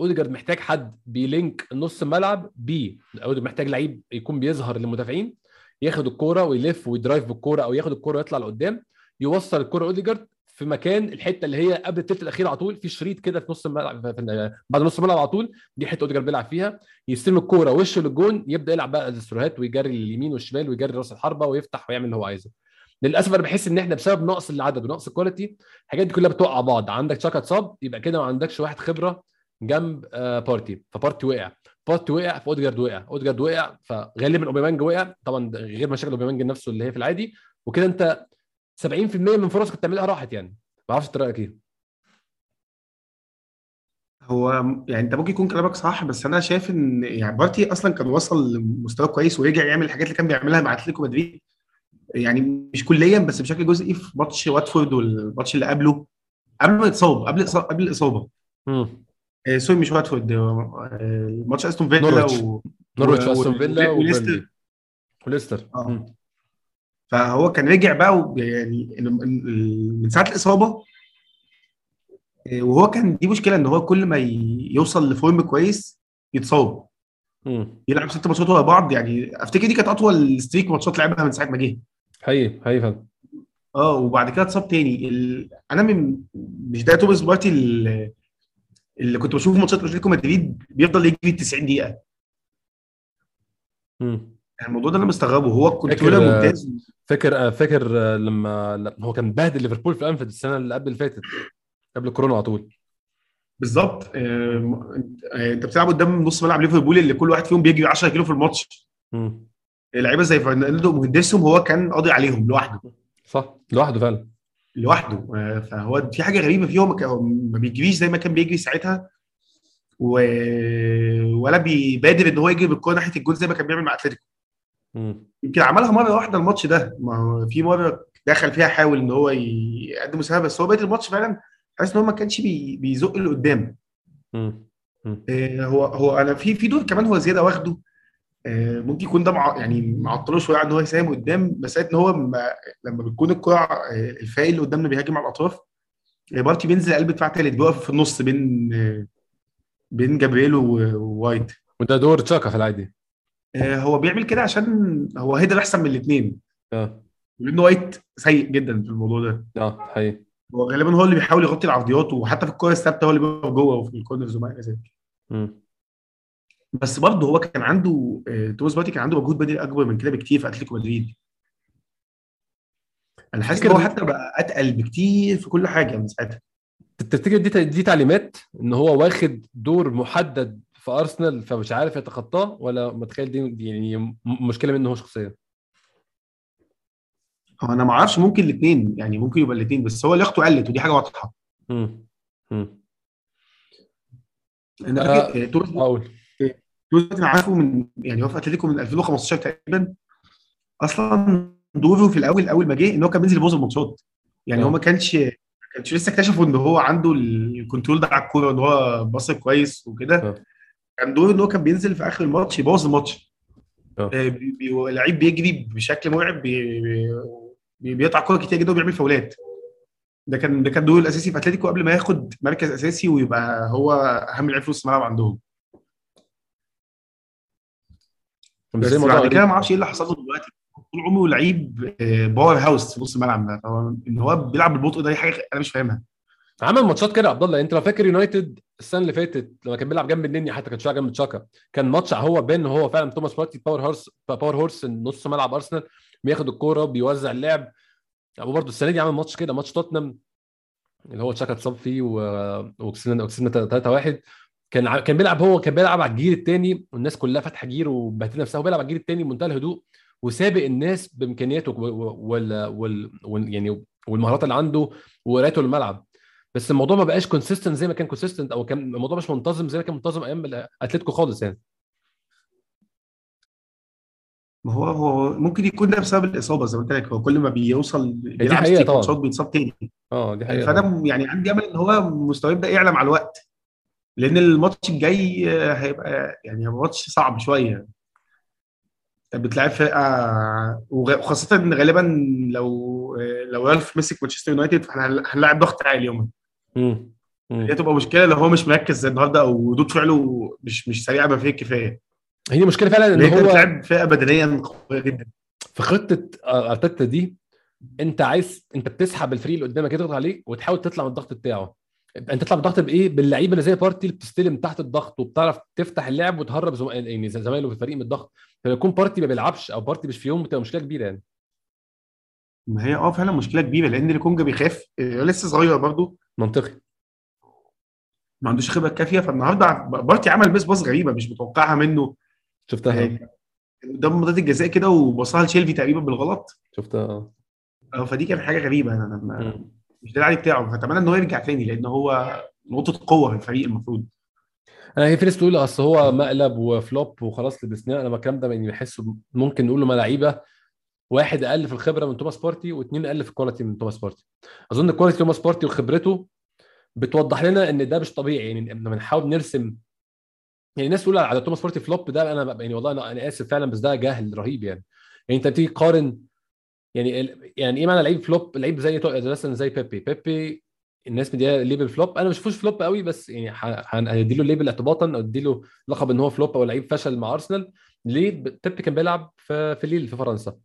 أوديجارد محتاج حد بي link نص الملعب بيه. محتاج لعيب يكون بيظهر للمدافعين ياخد الكورة ويلف وي drive بالكورة أو ياخد الكورة ويطلع لقدام يوصل الكورة أوديجارد في مكان الحتة اللي هي قبل الثلث الأخير على طول في شريط كده في نص الملعب بعد نص الملعب على طول دي حتة أوديجارد بيلعب فيها يستلم الكورة وشه للجون يبدأ يلعب بقى السروهات ويجري اليمين والشمال ويجري رأس الحربة ويفتح ويعمل اللي هو عايزه. للأسف أنا بحس إن إحنا بسبب نقص العدد ونقص ال quality الحاجات دي كلها بتوقع بعض. عندك تشاكا اتصاب يبقى كده ما عندكش واحد خبرة جنب آه، بارتي. فبارتي وقع. بارتي وقع فاودجارد وقع. اودجارد وقع فغالبا اوباميانج وقع. طبعا غير مشاكل اوباميانج نفسه اللي هي في العادي. وكده أنت 70% من فرصك كنت تعملها راحت يعني. ما أعرفش أنت رأيك إيه. هو يعني أنت ممكن يكون كلامك صح بس أنا شايف إن يعني بارتي أصلا كان وصل لمستوى كويس ورجع يعمل الحاجات اللي كان بيعملها مع أتلتيكو مدريد. يعني مش كليا بس بشكل جزئي في ماتش واتفورد والماتش اللي قبله قبل ما يتصاب قبل قبل الإصابة. آه sorry مش واتفورد آه ماتش أستون فيلا نورويتش. نورويتش أستون فيلا وليستر. وليستر. آه. فهو كان رجع بقى يعني من ساعة الإصابة آه، وهو كان دي مشكلة إن هو كل ما يوصل ل form كويس يتصاب. يلعب ست ماتشات ورا بعض يعني أفتكر دي كانت أطول streak ماتشات لعبها من ساعة ما جه. حقيقي حقيقي فعلا. آه وبعد كده اتصاب تاني. ال... أنا من مش ده توماس بارتي اللي, اللي كنت بشوف ماتشات اتلتيكو مدريد بيفضل يجري 90 دقيقة. مم. يعني الموضوع ده أنا مستغربه هو فاكر- ممتاز. فاكر آه، فاكر آه، لما هو كان بهدل ليفربول في انفيلد السنة اللي قبل اللي فاتت قبل الكورونا على طول. بالظبط. آه، أنت بتلعب قدام نص ملعب ليفربول اللي كل واحد فيهم بيجري 10 كيلو في الماتش. مم. لعيبة زي فرناندو وهندسهم هو كان قاضي عليهم لوحده. صح لوحده فعلا. لوحده. فهو في حاجة غريبة فيه هو ما بيجريش زي ما كان بيجري ساعتها. و... ولا بيبادر إن هو يجري بالكورة ناحية الجول زي ما كان بيعمل مع أتلتيكو. يمكن عملها مرة واحدة الماتش ده. ما هو في مرة دخل فيها حاول إن هو يقدم مساهمة بس هو بقيه الماتش فعلا حاسس إن هو ما كانش بي... بيزق لقدام. مم. آه، هو هو أنا في في دور كمان هو زيادة واخده. آه، ممكن يكون ده مع يعني معطله شوية عن إن هو يساهم قدام مساله إن هو لما لما بتكون الكرة آه، الفريق اللي قدامنا بيهاجم على الأطراف آه، بارتي بينزل قلب دفاع ثالث بيقف في النص بين آه، بين جابرييل ووايت. وده دور تشاكا في العادي. هو بيعمل كده عشان هو header أحسن من الاثنين آه. لأن وايت سيء جدا في الموضوع ده. آه حقيقي. هو غالبا هو اللي بيحاول يغطي العرضيات وحتى في الكورة الثابتة هو اللي بيقف جوه وفي ال corners وما إلى ذلك. بس برضه هو كان عنده آه، توماس بارتي كان عنده مجهود بدني أكبر من كده بكتير في أتلتيكو مدريد. أنا حاسس إن هو حتى بقى أتقل بكتير في كل حاجة من ساعتها. تفتكر دي دي تعليمات؟ إن هو واخد دور محدد في أرسنال فمش عارف يتخطاه ولا متخيل دي يعني مشكلة منه هو شخصيا. هو أنا ما أعرفش ممكن الاثنين يعني ممكن يبقى الاثنين بس هو لياقته قلت ودي حاجة واضحة. أنا آه، فاكر آه، توماس بارتي أنا عارفه من يعني هو في أتلتيكو من 2015 تقريبا. أصلا دوره في الأول أول ما جه إن هو كان بينزل يبوظ الماتشات. يعني آه. هو ما كانش كانش لسه اكتشفوا إن هو عنده ال control ده على الكورة إن هو passer كويس وكده. آه. كان دوره إن هو كان بينزل في آخر الماتش يبوظ الماتش. آه. آه، بي- بي- لعيب بيجري بشكل مرعب بي- بي- بيقطع كوره كتير جدا وبيعمل فاولات. ده كان ده كان دوره الأساسي في أتلتيكو قبل ما ياخد مركز أساسي ويبقى هو أهم لعيب في نص الملعب عندهم. بس بعد كده ما أعرفش إيه اللي حصل له دلوقتي. طول عمره لعيب آه، powerhouse في نص الملعب إن هو بيلعب بالبطء ده دي حاجة أنا مش فاهمها. عمل ماتشات كده يا عبد الله. انت لو فاكر يونايتد السنة اللي فاتت لما كان بيلعب جنب النني حتى كان بيلعب جنب تشاكا كان ماتش هو بين هو فعلا توماس بارتي powerhouse powerhouse نص ملعب أرسنال بياخد الكورة بيوزع اللعب. أيوه برضه السنة دي عمل ماتش كده ماتش توتنهام اللي هو تشاكا اتصاب فيه وكسبنا وكسبنا 3 1 كان كان بيلعب هو كان بيلعب على ال gear الثاني والناس كلها فاتحه gear وبهدلة نفسها بيلعب على ال gear الثاني بمنتهى الهدوء وسابق الناس بإمكانياته وال, وال... وال... يعني والمهارات اللي عنده وقرايته للملعب. بس الموضوع ما بقاش consistent زي ما كان consistent أو كان الموضوع مش منتظم زي ما كان منتظم أيام اتلتيكو خالص يعني. ما هو هو ممكن يكون ده بسبب الإصابة زي ما قلت لك هو كل ما بيوصل بيلعب حقيقة streak طبعا. ماتشات بيتصاب تاني. آه دي حقيقة فانا يعني عندي أمل إن هو مستواه يبدأ يعلى مع الوقت لأن الماتش الجاي هيبقى يعني هيبقى ماتش صعب شوية. بتلعب فرقة وخاصة ان غالبا لو لو رالف مسك مانشستر يونايتد فاحنا هنل- هنلاعب ضغط عالي يومها. دي هتبقى مشكلة لو هو مش مركز زي النهارده أو ردود فعله مش مش سريعة بما فيه الكفايه هي مشكله فعلا إن هو بتلعب فرقه بدنيا قوية جدا. في خطة آه، أرتيتا دي أنت عايز أنت بتسحب الفريق اللي قدامك يضغط عليه وتحاول تطلع من الضغط بتاعه. أنت تطلع من الضغط بإيه؟ باللعيبة اللي زي بارتي اللي بتستلم تحت الضغط وبتعرف تفتح اللعب وتهرب زم... يعني زمايله في الفريق من الضغط. فلما يكون بارتي ما بيلعبش أو بارتي مش في يوم بتبقى مشكلة كبيرة يعني. ما هي آه فعلا مشكلة كبيرة لأن لوكونجا بيخاف. آه، لسه صغير برضه منطقي. ما عندوش خبرة كافية. فالنهاردة بارتي عمل miss pass غريبة مش متوقعها منه. شفتها. آه، قدام منطقه الجزاء كده وبصها لشيلفي تقريبا بالغلط. شفتها. آه فدي كانت حاجة غريبة. أنا لما. مش ده العادي بتاعه. فأتمنى ان هو يرجع تاني لأن هو نقطة قوة في الفريق المفروض. أنا هي في ناس تقول أصل هو مقلب و flop وخلاص لبسناه. أنا الكلام ده يعني بحسه ممكن نقول له لعيبة. واحد أقل في الخبرة من توماس بارتي واثنين أقل في ال quality من توماس بارتي. أظن quality توماس بارتي وخبرته بتوضح لنا إن ده مش طبيعي يعني لما بنحاول نرسم يعني الناس تقول على توماس بارتي flop ده أنا يعني والله أنا آسف فعلا بس ده جهل رهيب يعني. يعني أنت بتيجي تقارن يعني يعني إيه معنى لعيب flop لعيب زي مثلا زي بيبي. بيبي الناس مديها label flop أنا ما بشوفوش flop قوي بس يعني هندي له label اعتباطا أو ادي له لقب إن هو flop أو لعيب فشل مع أرسنال. ليه؟ بيبي كان بيلعب في ليل في فرنسا.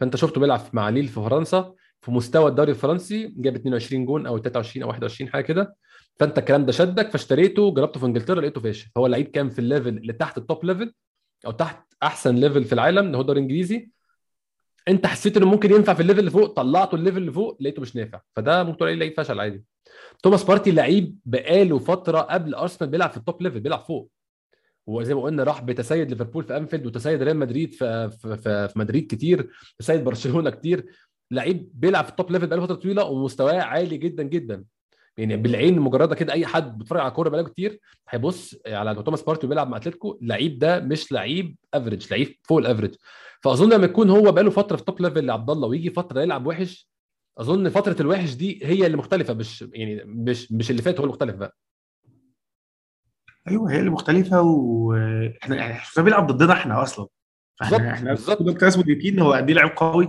فانت شفته بيلعب مع ليل في فرنسا في مستوى الدوري الفرنسي جاب 22 جون أو 23 أو 21 حاجة كده. فانت الكلام ده شدك فاشتريته جربته في انجلترا لقيته فاشل. فهو اللعيب كان في ال level اللي تحت ال top level أو تحت أحسن level في العالم اللي هو الدوري الإنجليزي. انت حسيت إنه ممكن ينفع في ال level اللي فوق طلعته ال level اللي فوق لقيته مش نافع. فده ممكن تقول لعيب فشل عادي. توماس بارتي لعيب بقاله فترة قبل أرسنال بيلعب في ال top level بيلعب فوق. وزي ما قلنا راح بتسيد ليفربول في أنفيلد وتسيد ريال مدريد في في, في, مدريد كتير تسيد برشلونة كتير. لعيب بيلعب في ال top level بقاله فترة طويلة ومستواه عالي جدا جدا. يعني بالعين المجرده كده أي حد بيتفرج على كوره بقاله كتير هيبص على توماس بارتي بيلعب مع أتلتيكو اللعيب ده مش لعيب average لعيب فوق ال average فأظن لما يكون هو بقاله فترة في ال top level يا عبد الله ويجي فترة يلعب وحش أظن فترة الوحش دي هي اللي مختلفة مش يعني مش مش اللي فات هو المختلف بقى. أيوه هي اللي مختلفة وإحنا يعني إحنا بيلعب ضدنا إحنا أصلا. فإحنا إحنا بالظبط. كنا ناس مدركين هو قد إيه لعيب قوي.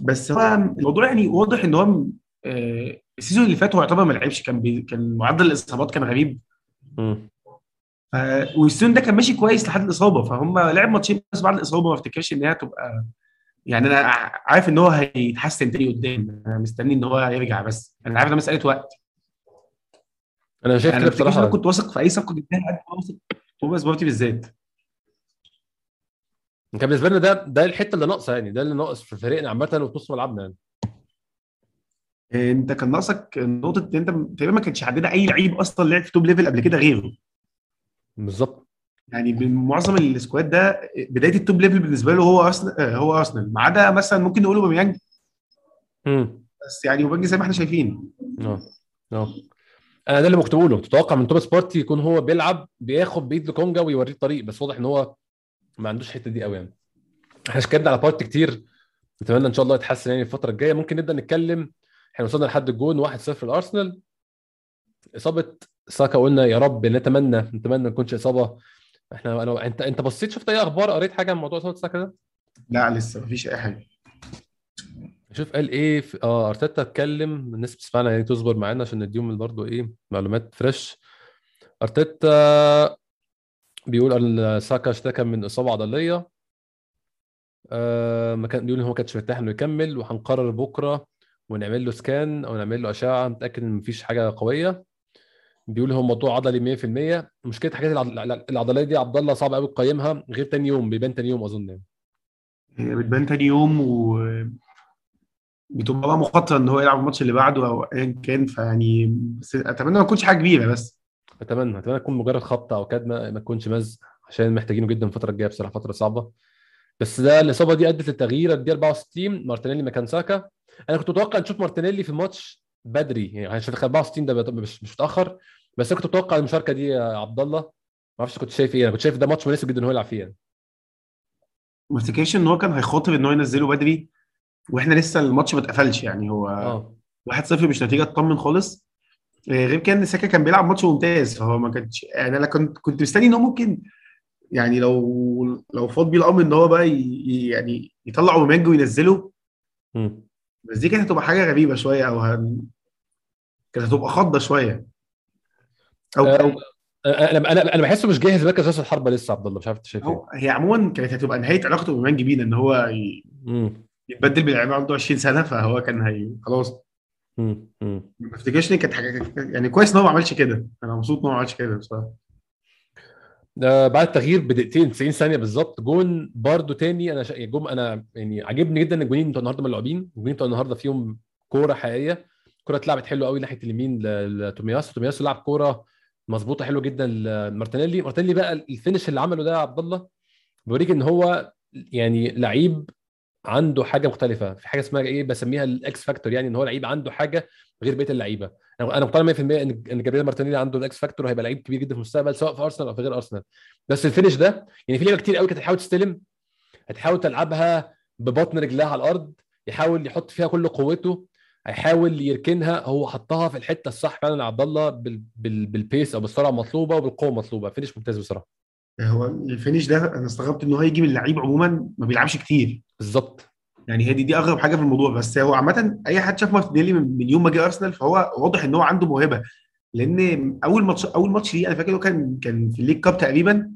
بس هو الموضوع يعني واضح إن هو آه، ال season اللي فات هو يعتبر ما لعبش كان بي كان معدل الإصابات كان غريب. ف... وال season ده كان ماشي كويس لحد الإصابة. فهم لعب ماتشين بس بعد الإصابة ما افتكرش إن هي هتبقى يعني أنا عارف إن هو هيتحسن تاني قدام. أنا مستني إن هو يرجع بس. أنا عارف إن مسألة وقت. أنا شايف يعني كده إن أنا بصراحه كنت واثق في أي صفقة جبتها قد ما واثق في توماس بارتي بالذات. كان بالنسبة لنا ده ده الحتة اللي ناقصة يعني ده اللي ناقص في فريقنا عامة وفي نص ملعبنا يعني. أنت كان ناقصك نقطة إن أنت تقريبا ما كانش عندنا أي لعيب أصلا لعب في top level قبل كده غيره. بالظبط. يعني من معظم ال squad ده بداية ال top level بالنسبة له هو أرسنال آه، هو أرسنال. ما عدا مثلا ممكن نقول أوباميانج. امم بس يعني أوباميانج زي ما إحنا شايفين. آه آه. أنا ده اللي مكتوب له. تتوقع من توماس بارتي يكون هو بيلعب بياخد بايد لوكونجا ويوريه الطريق. بس واضح إن هو ما عندوش الحتة دي قوي يعني. إحنا اتكلمنا على بارتي كتير. نتمنى إن شاء الله يتحسن يعني الفترة الجاية. ممكن نبدأ نتكلم. إحنا وصلنا لحد الجون 1-0 لأرسنال. إصابة ساكا قلنا يا رب نتمنى نتمنى ما تكونش إصابة. إحنا أنا أنت أنت بصيت شفت أي أخبار؟ قريت حاجة عن موضوع إصابة ساكا ده؟ لا لسه مفيش أي حاجة. شوف قال إيه في... آه أرتيتا اتكلم الناس بتسمعنا يعني تصبر معانا عشان نديهم برضه إيه معلومات فريش أرتيتا بيقول أن ساكا اشتكى من إصابة عضلية. آه ما كان بيقول إن هو ما كانش مرتاح إنه يكمل وهنقرر بكرة ونعمل له سكان أو نعمل له أشعة. نتاكد إن مفيش حاجة قوية. بيقول هو موضوع عضلي 100% مشكلة حاجات العض- العضلية دي عبد الله صعب قوي تقيمها غير تاني يوم بيبان تاني يوم أظن يعني. هي بتبان تاني يوم و بتبقى بقى مخاطرة إن هو يلعب الماتش اللي بعده أو ايا كان فيعني بس أتمنى ما تكونش حاجة كبيرة بس. أتمنى أتمنى تكون مجرد خبطة أو كدمه ما تكونش مزق عشان محتاجينه جدا الفترة الجاية بصراحة فترة صعبة. بس ده الإصابة دي أدت للتغيير الدقيقه 64 مارتينيلي مكان ساكا. أنا كنت متوقع نشوف مارتينيلي في الماتش بدري يعني هنشوف 64 ده مش مش متأخر. بس أنا كنت متوقع المشاركة دي يا عبد الله. ما أعرفش كنت شايف إيه أنا كنت شايف ده ماتش مناسب جدا إن هو يلعب فيه يعني ما افتكرش إن هو كان هيخاطر إن هو ينزله بدري. وإحنا لسه الماتش ما اتقفلش يعني هو آه. 1-0 مش نتيجة تطمن خالص. آه، غير كده إن ساكا كان بيلعب ماتش ممتاز فهو ما كانش يعني أنا كنت كنت مستني إن هو ممكن يعني لو لو فاض بيه الأمر إن هو بقى ي- يعني يطلع أوباميانج وينزله. مم. بس دي كانت هتبقى حاجة غريبة شوية أو هن... كانت هتبقى خضة شوية. أو أو آه، أنا أنا أنا بحسه مش جاهز مركز راس الحربة لسه عبد الله مش عارف أنت شايف إيه. أو هي عموما كانت هتبقى نهاية علاقته باوباميانج بينا إن هو ي-. يتبدل بلاعب عنده 20 سنة فهو كان هي خلاص. ما افتكرش إن كانت حاجة يعني كويس إن هو ما عملش كده. أنا مبسوط إن هو ما عملش كده بصراحة. بعد التغيير بدقيقتين 90 ثانية بالظبط. جون برضو تاني أنا شا... جون أنا يعني عاجبني جدا الجونين بتوع النهارده ملعوبين. الجونين بتوع النهارده فيهم كورة حقيقية. كوره اتلعبت حلوة قوي ناحية اليمين ل- لتومياسو تومياسو لعب كورة مظبوطة حلوة جدا مارتينيلي مارتينيلي بقى ال finish اللي عمله ده يا عبد الله بيوريك إن هو يعني لعيب عنده حاجة مختلفة. في حاجة اسمها إيه؟ بسميها ال X factor يعني إن هو لعيب عنده حاجة غير بقية اللعيبة. أنا مقتنع 100% إن جابرييل مارتينيلي عنده ال X factor وهيبقى لعيب كبير جدا في المستقبل سواء في ارسنال أو في غير ارسنال بس ال finish ده يعني في لعيبة كتير قوي كانت هتحاول تستلم هتحاول تلعبها ببطن رجلها على الأرض يحاول يحط فيها كل قوته هيحاول يركنها هو حطها في الحتة الصح فعلا عبد الله بال... بال... بال pace أو بالسرعة المطلوبة وبالقوة المطلوبة. finish ممتاز بصراحة. هو ال finish ده أنا استغربت إن هو يجي من لعيب عموما ما بيلعبش كتير. بالظبط. يعني هي دي دي أغرب حاجة في الموضوع. بس هو عامة أي حد شاف مارتينيلي من يوم ما جه أرسنال فهو واضح إن هو عنده موهبة. لأن أول ماتش أول ماتش ليه أنا فاكر كان كان في ال League Cup تقريبا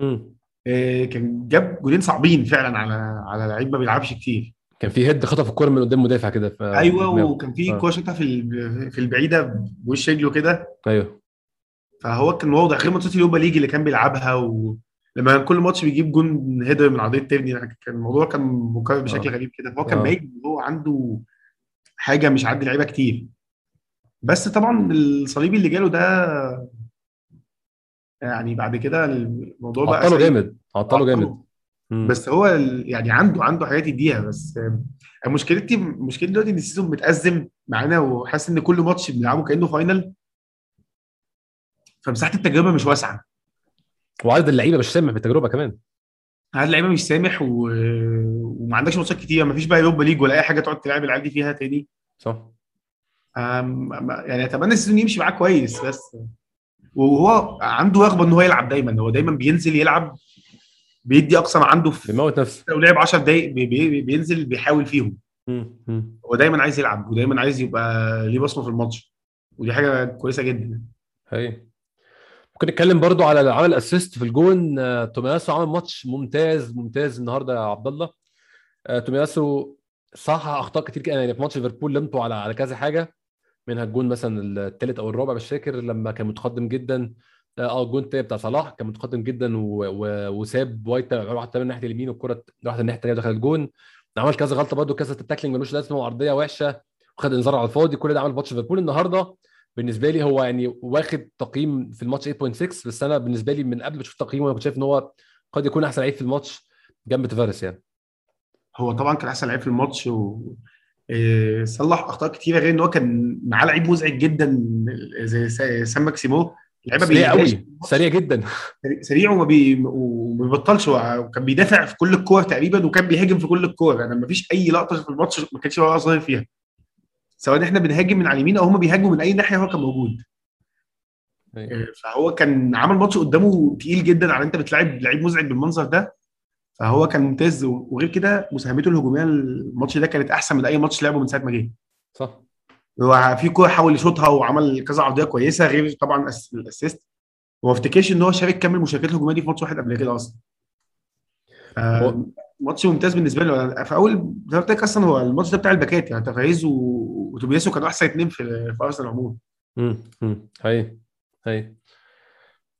امم آه كان جاب جولين صعبين فعلا على على لعيب ما بيلعبش كتير. كان في head خطف الكورة من قدام مدافع كده ف... أيوه وكان في كورة شاطها في في البعيدة بوش رجله كده. أيوه. فهو كان واضح غير ماتشات ال Europa League اللي كان بيلعبها كان كل ماتش بيجيب جون header من عرضية تيرني كان الموضوع كان مكرر بشكل آه. غريب كده فهو كان آه. باين إن هو عنده حاجة مش عند لعيبة كتير بس طبعا الصليبي اللي جاله ده يعني بعد كده الموضوع بقى عطله. جامد عطله جامد. بس هو يعني عنده عنده حاجات يديها بس آه، مشكلتي مشكلتي دلوقتي إن ال season متأزم معانا وحاسس إن كل ماتش بنلعبه كأنه final فمساحة التجربة مش واسعة وعدد اللعيبة مش سامح بالتجربة كمان. عدد اللعيبة مش سامح و... وما عندكش ماتشات كتير. ما فيش بقى Europa League ولا أي حاجة تقعد تلعب العيال دي فيها تاني. صح. أم... يعني أتمنى ال season يمشي معاه كويس بس وهو عنده رغبة إن هو يلعب دايما. هو دايما بينزل يلعب بيدي أقصى ما عنده في بيموت نفسه. لو لعب 10 دقايق بي... بي... بينزل بيحاول فيهم. هو دايما عايز يلعب ودايما عايز يبقى ليه بصمة في الماتش. ودي حاجة كويسة جدا. هي. ممكن نتكلم برضو على عمل assist في الجون آه، تومياسو عمل ماتش ممتاز ممتاز النهارده يا عبد الله. آه، تومياسو صلح أخطاء كتير كده يعني في ماتش ليفربول لمته على على كذا حاجة منها الجون مثلا الثالث أو الرابع مش فاكر لما كان متقدم جدا. آه آه، الجون التاني بتاع صلاح كان متقدم جدا. وساب وايت راح من ناحية اليمين والكرة راحت الناحية الثانية ودخل الجون. عمل كذا غلطة برضو كذا ال tackling ملوش لازمة وعرضية وحشة وخد انذار على الفاضي كل ده عمل ماتش ليفربول النهارده. بالنسبة لي هو يعني واخد تقييم في الماتش 8.6 بس أنا بالنسبة لي من قبل ما أشوف تقييمه أنا كنت شايف إن هو قد يكون أحسن لعيب في الماتش جنب تفاريس يعني. هو طبعا كان أحسن لعيب في الماتش و إيه، صلح أخطاء كتيرة غير إن هو كان معاه لعيب مزعج جدا زي سا- سان ماكسيمان. لعيبة سريع قوي سريع جدا. سريع وما بي... بيبطلش هو كان بيدافع في كل الكور تقريبا وكان بيهاجم في كل الكور. أنا ما فيش أي لقطة في الماتش ما كانش هو ظاهر فيها. سواء إحنا بنهاجم من على اليمين أو هم بيهاجموا من أي ناحية هو كان موجود. إيه، فهو كان عمل ماتش قدامه تقيل جدا على أنت بتلعب لعيب مزعج بالمنظر ده. فهو كان ممتاز وغير كده مساهمته الهجومية الماتش ده كانت أحسن من أي ماتش لعبه من ساعة ما جه. صح. هو في كورة حاول يشوطها وعمل كذا عرضية كويسة غير طبعا ال assist. وما افتكرش إن هو شارك كامل مشاركات الهجومية دي في ماتش واحد قبل كده أصلا. آه، ماتش ممتاز بالنسبة له. أنا في أول زي ما أصلا هو الماتش ده بتاع الباكات يعني تفاريس وتومياسو كانوا أحسن اثنين في في أرسنال عموما. امم هي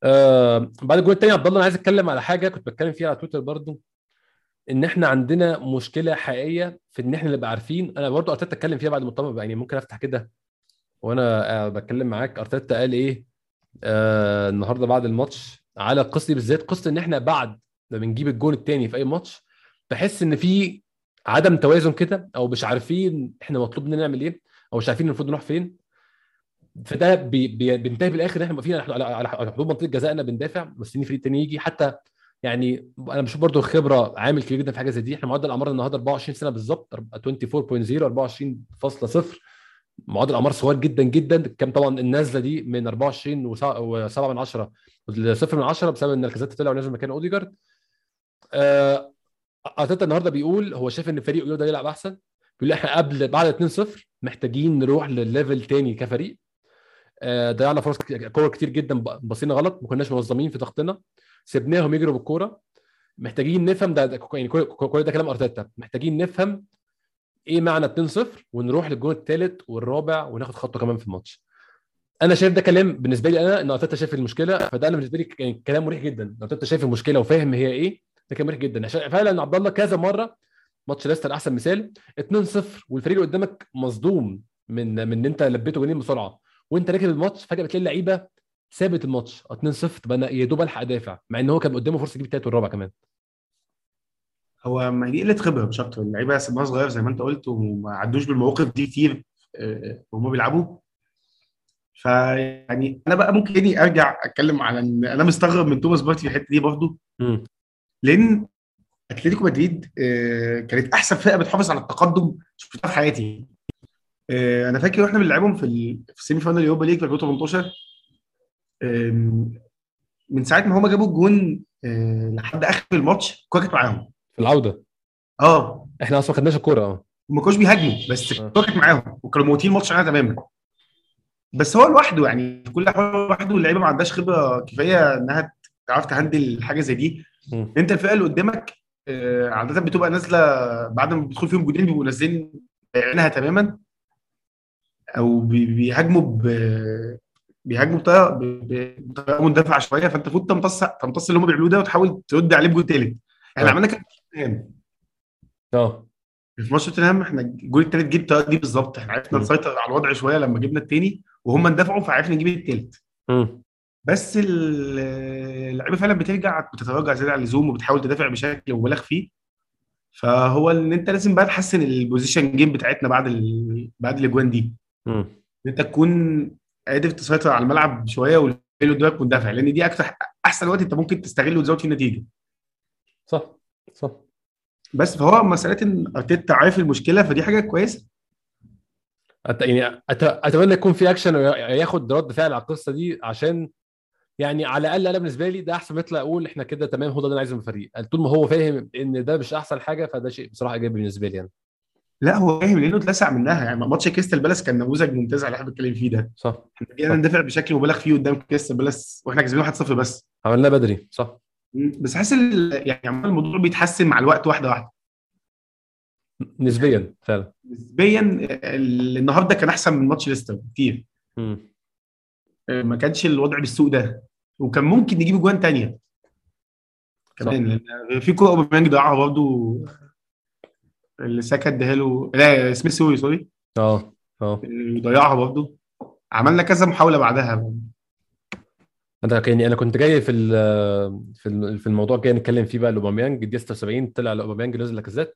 آه بعد الجول الثاني عبد الله أنا عايز أتكلم على حاجة كنت بتكلم فيها على تويتر برضو إن إحنا عندنا مشكلة حقيقية في إن إحنا نبقى عارفين. أنا برضو أرتيتا اتكلم فيها بعد المؤتمر يعني ممكن أفتح كده وأنا آه، بتكلم معاك. أرتيتا قال إيه آه النهارده بعد الماتش على دي بالذات قصة إن إحنا بعد ما بنجيب الجون الثاني في أي ماتش بحس إن في عدم توازن كده أو مش عارفين إحنا مطلوب مننا نعمل إيه أو مش عارفين المفروض نروح فين. فده بي بي بينتهي بالاخر إحنا واقفين على حدود منطقة جزائنا بندافع مستنيين فريق تاني يجي. حتى يعني أنا بشوف برضو الخبره عامل كبير جدا في حاجة زي دي. إحنا معدل اعمار النهارده 24 سنة بالظبط 24.0 24.0 معدل اعمار صغير جدا جدا. كان طبعا النازلة دي من 24 و7 من 10 ل 0 من 10 بسبب إن لاكازيت طلع ونزل مكان أوديجارد. آه، أرتيتا النهارده بيقول هو شايف إن فريق يقدر يلعب أحسن؟ بيقول إحنا قبل بعد 2-0 محتاجين نروح للل level تاني كفريق. آه، ضيعنا فرص كور كتير جدا بصينا غلط ما كناش منظمين في ضغطنا. سيبناهم يجروا بالكورة. محتاجين نفهم ده, ده يعني كل ده كلام أرتيتا. محتاجين نفهم إيه معنى 2-0 ونروح للجون الثالث والرابع وناخد خطوة كمان في الماتش. أنا شايف ده كلام بالنسبة لي أنا إن أرتيتا شايف المشكلة فده أنا بالنسبة لي يعني كلام مريح جدا. أرتيتا شايف المشكلة وفاهم هي إيه ده كلام مريح جدا. عشان فعلا عبد الله كذا مرة ماتش ليستر أحسن مثال. 2-0 والفريق اللي قدامك مصدوم من من إن أنت لبسته جولين بسرعة. وأنت راكب الماتش فجأة بتلاقي اللعيبة سابت الماتش. 2-0 طب أنا يا دوب ألحق أدافع مع إن هو كان قدامه فرصة يجيب التالت والرابع كمان. هو ما دي قله خبره مش أكتر اللعيبة سنها صغير زي ما أنت قلت وما عدوش بالمواقف دي كتير آه، وهم بيلعبوا. فيعني أنا بقى ممكن اني أرجع أتكلم على إن أنا مستغرب من توماس بارتي في الحتة دي برضه. لأن أتلتيكو مدريد آه، كانت أحسن فرقة بتحافظ على التقدم شفتها في حياتي. آه، أنا فاكر وإحنا بنلعبهم في ال- في ال semi final ال Europa League في 2018 آم، من ساعة ما هما جابوا الجون آه، لحد آخر الماتش الكوره كانت معاهم. في العودة. آه. إحنا أصلا ما خدناش الكورة آه. وما كانوش بيهاجموا بس. الكوره كانت معاهم وكانوا مموتين الماتش عليها تماما. بس هو لوحده يعني في كل حاجة لوحده اللعيبة ما عندهاش خبرة كفاية إنها تعرف تهندل حاجة زي دي. انت الفرقه اللي قدامك آه، عادة بتبقى نازلة بعد ما بيدخل فيهم جولين بيبقوا نازلين عينها تماما أو بي- بيهاجموا ب بيهاجموا بطريقة مندفعة شوية فأنت المفروض تمتص تمتص اللي هم بيعملوه ده وتحاول ترد عليه بجول تالت إحنا آه. عملنا كده في توتنهام. آه في ماتش توتنهام إحنا الجول التالت جه بالطريقة دي بالظبط إحنا عرفنا. نسيطر على الوضع شوية لما جبنا التاني وهم اندفعوا فعرفنا نجيب التالت امم بس ال- اللعيبة فعلا بترجع بتتراجع زيادة عن اللزوم وبتحاول تدافع بشكل مبالغ فيه. فهو إن أنت لازم بقى تحسن ال position game بتاعتنا بعد ال... بعد الأجوان دي. إن أنت تكون قادر تسيطر على الملعب شوية واللي قدامك مندفع لأن دي أكتر أحسن وقت أنت ممكن تستغله وتزود فيه النتيجة. صح صح. بس فهو مسألة إن أرتيتا عارف المشكلة فدي حاجة كويسة. أت... يعني أت... أتمنى يكون في اكشن وياخد رد فعل على القصة دي عشان يعني على الأقل أنا بالنسبة لي ده أحسن ما يطلع أقول إحنا كده تمام هو ده اللي أنا عايزه من الفريق. طول ما هو فاهم إن ده مش أحسن حاجة فده شيء بصراحة إيجابي بالنسبة لي يعني لا هو فاهم لأنه اتلسع منها. يعني ماتش كريستال بالاس كان نموذج ممتاز على اللي إحنا بنتكلم فيه ده. صح إحنا جينا ندافع بشكل مبالغ فيه قدام كريستال بالاس وإحنا كسبانين 1-0 بس. عملناه بدري صح. بس حاسس ال- يعني عمال الموضوع بيتحسن مع الوقت واحدة واحدة. نسبيا فعلا. نسبيا ال- النهارده كان أحسن من ماتش ليستر كتير. ما كانش الوضع بالسوء ده. وكان ممكن نجيب اجوان تانية. كمان في كوره أوباميانج ضيعها برضه اللي ساكا اداها له لا سميث سوري سوري. آه آه. ضيعها برضه عملنا كذا محاولة بعدها. أنا يعني أنا كنت جاي في ال- في ال- في الموضوع جاي نتكلم فيه بقى. الاوباميانج الدقيقه 76 طلع الاوباميانج نزل لاكازيت.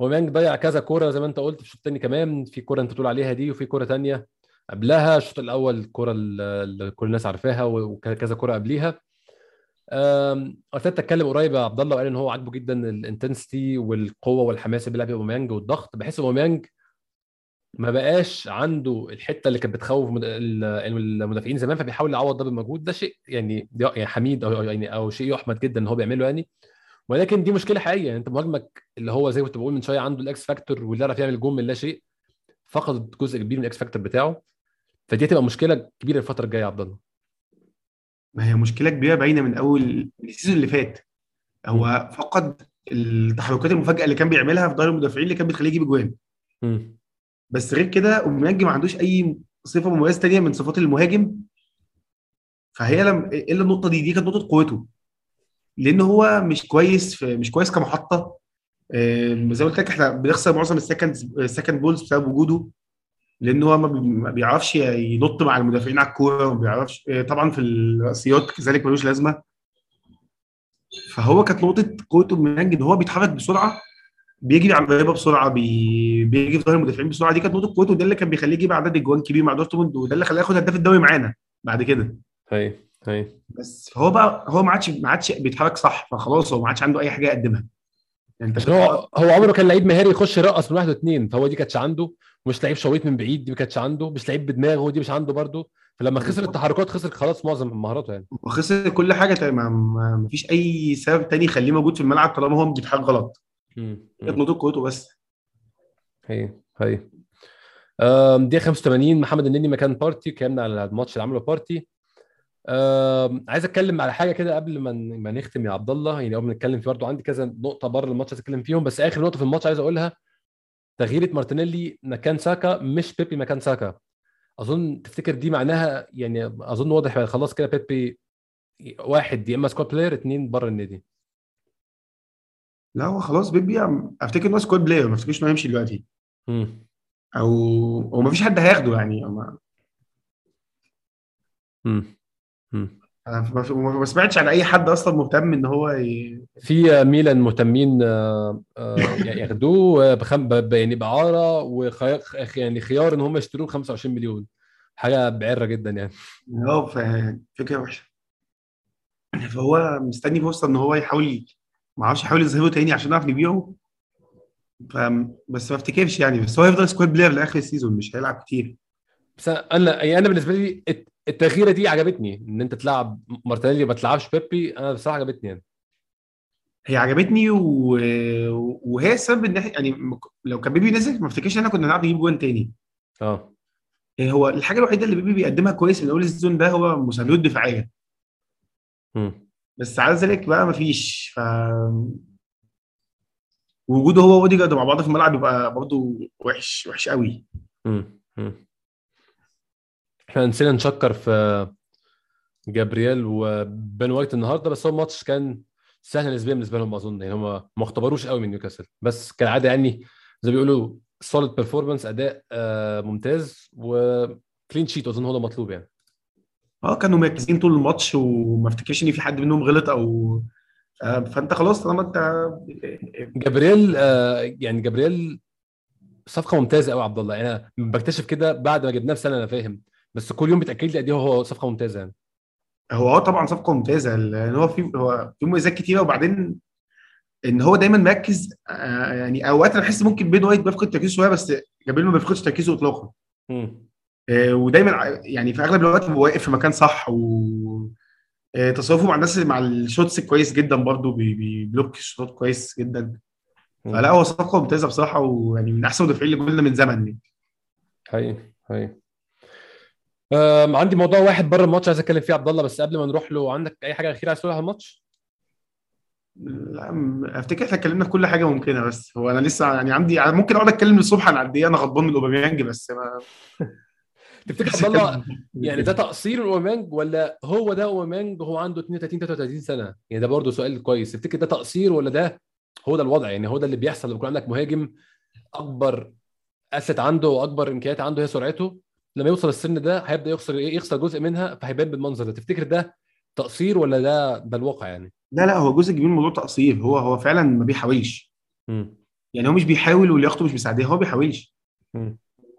أوباميانج ضيع كذا كورة زي ما أنت قلت في الشوط الثاني كمان. في كورة أنت بتقول عليها دي وفي كورة ثانية قبلها الشوط الأول الكوره اللي كل الناس عارفاها وكذا كوره قبليها. ارتيتا اتكلم قريب يا عبد الله وقال إن هو عاجبه جدا ال intensity والقوة والحماس اللي بيلعب أوباميانج والضغط. بحس أوباميانج ما بقاش عنده الحتة اللي كانت بتخوف مد- ال- المدافعين زمان فبيحاول يعوض ده بالمجهود. ده شيء يعني يعني حميد أو يعني أو شيء يحمد جدا إن هو بيعمله يعني. ولكن دي مشكلة حقيقية يعني أنت مهاجمك اللي هو زي ما كنت بقول من شوية عنده ال X factor واللي يعرف يعمل جول من لا شيء فقد جزء كبير من ال X factor بتاعه. فدي هتبقى مشكلة كبيرة الفترة الجاية يا عبد الله. ما هي مشكلة كبيرة باينه من أول ال season اللي فات. هو فقد التحركات المفاجئة اللي كان بيعملها في ظهر المدافعين اللي كان بتخليه يجيب اجوان. بس غير كده أوباميانج ما عندوش أي صفة مميزة تانية من صفات المهاجم. فهي ما إلا النقطة دي دي كانت نقطة قوته. لأن هو مش كويس في مش كويس كمحطة. آم، زي ما قلت لك إحنا بنخسر معظم ال second ال second balls بسبب وجوده. لأن هو ما بي- ما بيعرفش ينط مع المدافعين على الكورة وما بيعرفش آه، طبعا في الرأسيات كذلك ملوش لازمة. فهو كانت نقطة قوته من إن هو بيتحرك بسرعة بيجري على الرهيبة بسرعة بي... بيجي في ظهر المدافعين بسرعة. دي كانت نقطة قوته وده اللي كان بيخليه يجيب عدد أجوان كبير مع دورتموند وده اللي خلاه ياخد هداف الدوري معانا بعد كده. هي هي. بس هو بقى هو ما عادش ما عادش بيتحرك صح فخلاص هو ما عادش عنده أي حاجة يقدمها. يعني هو هو عمره كان لعيب مهاري يخش يرقص من واحد واثنين فهو دي كانتش عنده. مش لعيب شويت من بعيد دي ما كانتش عنده. مش لعيب بدماغه دي مش عنده برده فلما خسر التحركات خسر خلاص معظم مهاراته يعني. وخسر كل حاجة ما, فيش أي سبب تاني يخليه موجود في الملعب طالما هو بيتحرك غلط. نقطه قوته بس. هي هي. دقيقة 85 محمد النني مكان بارتي. اتكلمنا على الماتش اللي عمله بارتي. عايز أتكلم على حاجة كده قبل ما ما نختم يا عبد الله. يعني قبل ما نتكلم في برضه عندي كذا نقطة بره الماتش عايز أتكلم فيهم. بس آخر نقطة في الماتش عايز أقولها. تغييرة مارتينيلي مكان ساكا مش بيبي مكان ساكا أظن تفتكر دي معناها يعني أظن واضح خلاص كده بيبي واحد يا إما squad player اثنين بره النادي لا هو خلاص بيبي أفتكر إن هو squad player ما أفتكرش إن هو هيمشي دلوقتي مم. أو أو ما فيش حد هياخده يعني ما- مم. ما سمعتش عن أي حد أصلا مهتم إن هو ي... في ميلان مهتمين آه، آه، ياخدوه بخم... ب- يعني باعاره وخيار يعني خيار إن هم يشتروه ب 25 مليون. حاجة بعرة جدا يعني. أه فكرة وحشة. فهو مستني فرصة إن هو يحاول ما أعرفش يحاول يظهره تاني عشان نعرف نبيعه ف... بس ما افتكرش يعني. بس هو هيفضل squad player لآخر ال season مش هيلعب كتير. بس أنا يعني أنا بالنسبة لي التغييره دي عجبتني إن أنت تلعب مارتينيلي وما تلعبش بيبي أنا بصراحة عجبتني يعني. هي عجبتني و... وهي السبب إن يعني لو كان بيبي نزل ما أفتكرش إن إحنا كنا نلعب نجيب جوان تاني. آه. إيه هو الحاجة الوحيدة اللي بيبي بيقدمها كويس من أول ال season ده هو مساندات دفاعيه. بس على ذلك بقى ما فيش ف وجوده هو واوديجارد مع بعض في الملعب بيبقى برضه وحش وحش قوي. مم. إحنا نسينا نشكر في جابرييل وبين وايت النهارده بس هو الماتش كان سهل نسبيا بالنسبة لهم أظن. يعني هم ما اختبروش قوي من نيوكاسل بس كالعادة يعني زي ما بيقولوا solid performance أداء آه ممتاز و clean sheet أظن هو ده مطلوب يعني. آه كانوا مركزين طول الماتش وما افتكرش إن في حد منهم غلط أو آه، فأنت خلاص طالما أنت جابرييل آه يعني جابرييل صفقة ممتازة قوي عبد الله. يعني أنا بكتشف كده بعد ما جبناه بسنه أنا فاهم. بس كل يوم بيتاكد لي قد إيه هو صفقة ممتازة يعني. هو آه طبعا صفقة ممتازة لأن هو في هو في مميزات كتيرة وبعدين إن هو دايما مركز آه، يعني أوقات أنا بحس ممكن بين وايت بيفقد تركيزه شوية بس جابريل ما بيفقدش تركيزه اطلاقا. آه، ودايما يعني في أغلب الوقت هو واقف في مكان صح و آه، تصرفه مع الناس مع ال shots كويس جدا برضه بي- بي block ال shot كويس جدا. فلا هو صفقة ممتازة بصراحة ويعني من أحسن المدافعين اللي قلنا من زمن يعني. حقيقي حقيقي. عندي موضوع واحد بره الماتش عايز أتكلم فيه عبد الله بس قبل ما نروح له عندك أي حاجة أخيرة عايز تقولها على الماتش؟ لا أفتكر إحنا اتكلمنا في كل حاجة ممكنة بس هو أنا لسه يعني عندي ممكن أقعد أتكلم للصبح عن قد إيه أنا غضبان من أوباميانج بس ما تفتكر عبد الله يعني ده تقصير أوباميانج ولا هو ده أوباميانج وهو عنده 32 33 سنة؟ يعني ده برضه سؤال كويس تفتكر ده تقصير ولا ده هو ده الوضع يعني هو ده اللي بيحصل لما يكون عندك مهاجم أكبر أسيت عنده وأكبر إمكانيات عنده هي سرعته لما يوصل السن ده هيبدأ يخسر يخسر جزء منها فهيبان بالمنظر ده. تفتكر ده تقصير ولا ده ده الواقع يعني؟ لا لا هو جزء كبير من الموضوع تقصير. هو هو فعلا ما بيحاولش. مم. يعني هو مش بيحاول ولياقته مش مساعداه هو ما بيحاولش.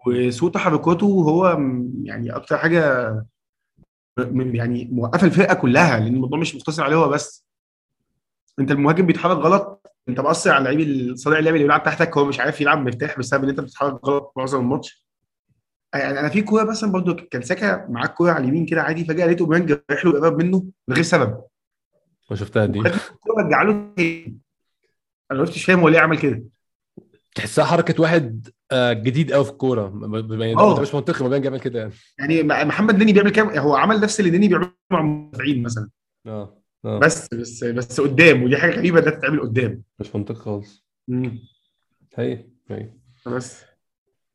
وسوء تحركاته هو م- يعني أكتر حاجة م- يعني موقفة الفرقة كلها لأن الموضوع مش مقتصر عليه هو بس. أنت المهاجم بيتحرك غلط أنت مأثر على اللعيب صانع اللعب اللي بيلعب تحتك هو مش عارف يلعب مرتاح بسبب إن أنت بتتحرك غلط معظم الماتش. يعني أنا في كوره مثلا برضو كان ساكا معاه الكوره على اليمين كده عادي فجأة لقيته اوباميانج رايح له قرب منه من غير سبب. ما شفتها دي. الكوره رجع له. أنا ما كنتش فاهم هو ليه عمل كده. تحسها حركة واحد آه، جديد قوي في الكورة. م- يعني آه. مش منطقي ما بين جمال كده يعني. يعني محمد نني بيعمل كام؟ هو عمل نفس اللي نني بيعمله مع المدافعين مثلا. آه آه. بس بس بس قدام ودي حاجة غريبة إنها تتعمل قدام. مش منطقي خالص. مم. هي هي. بس.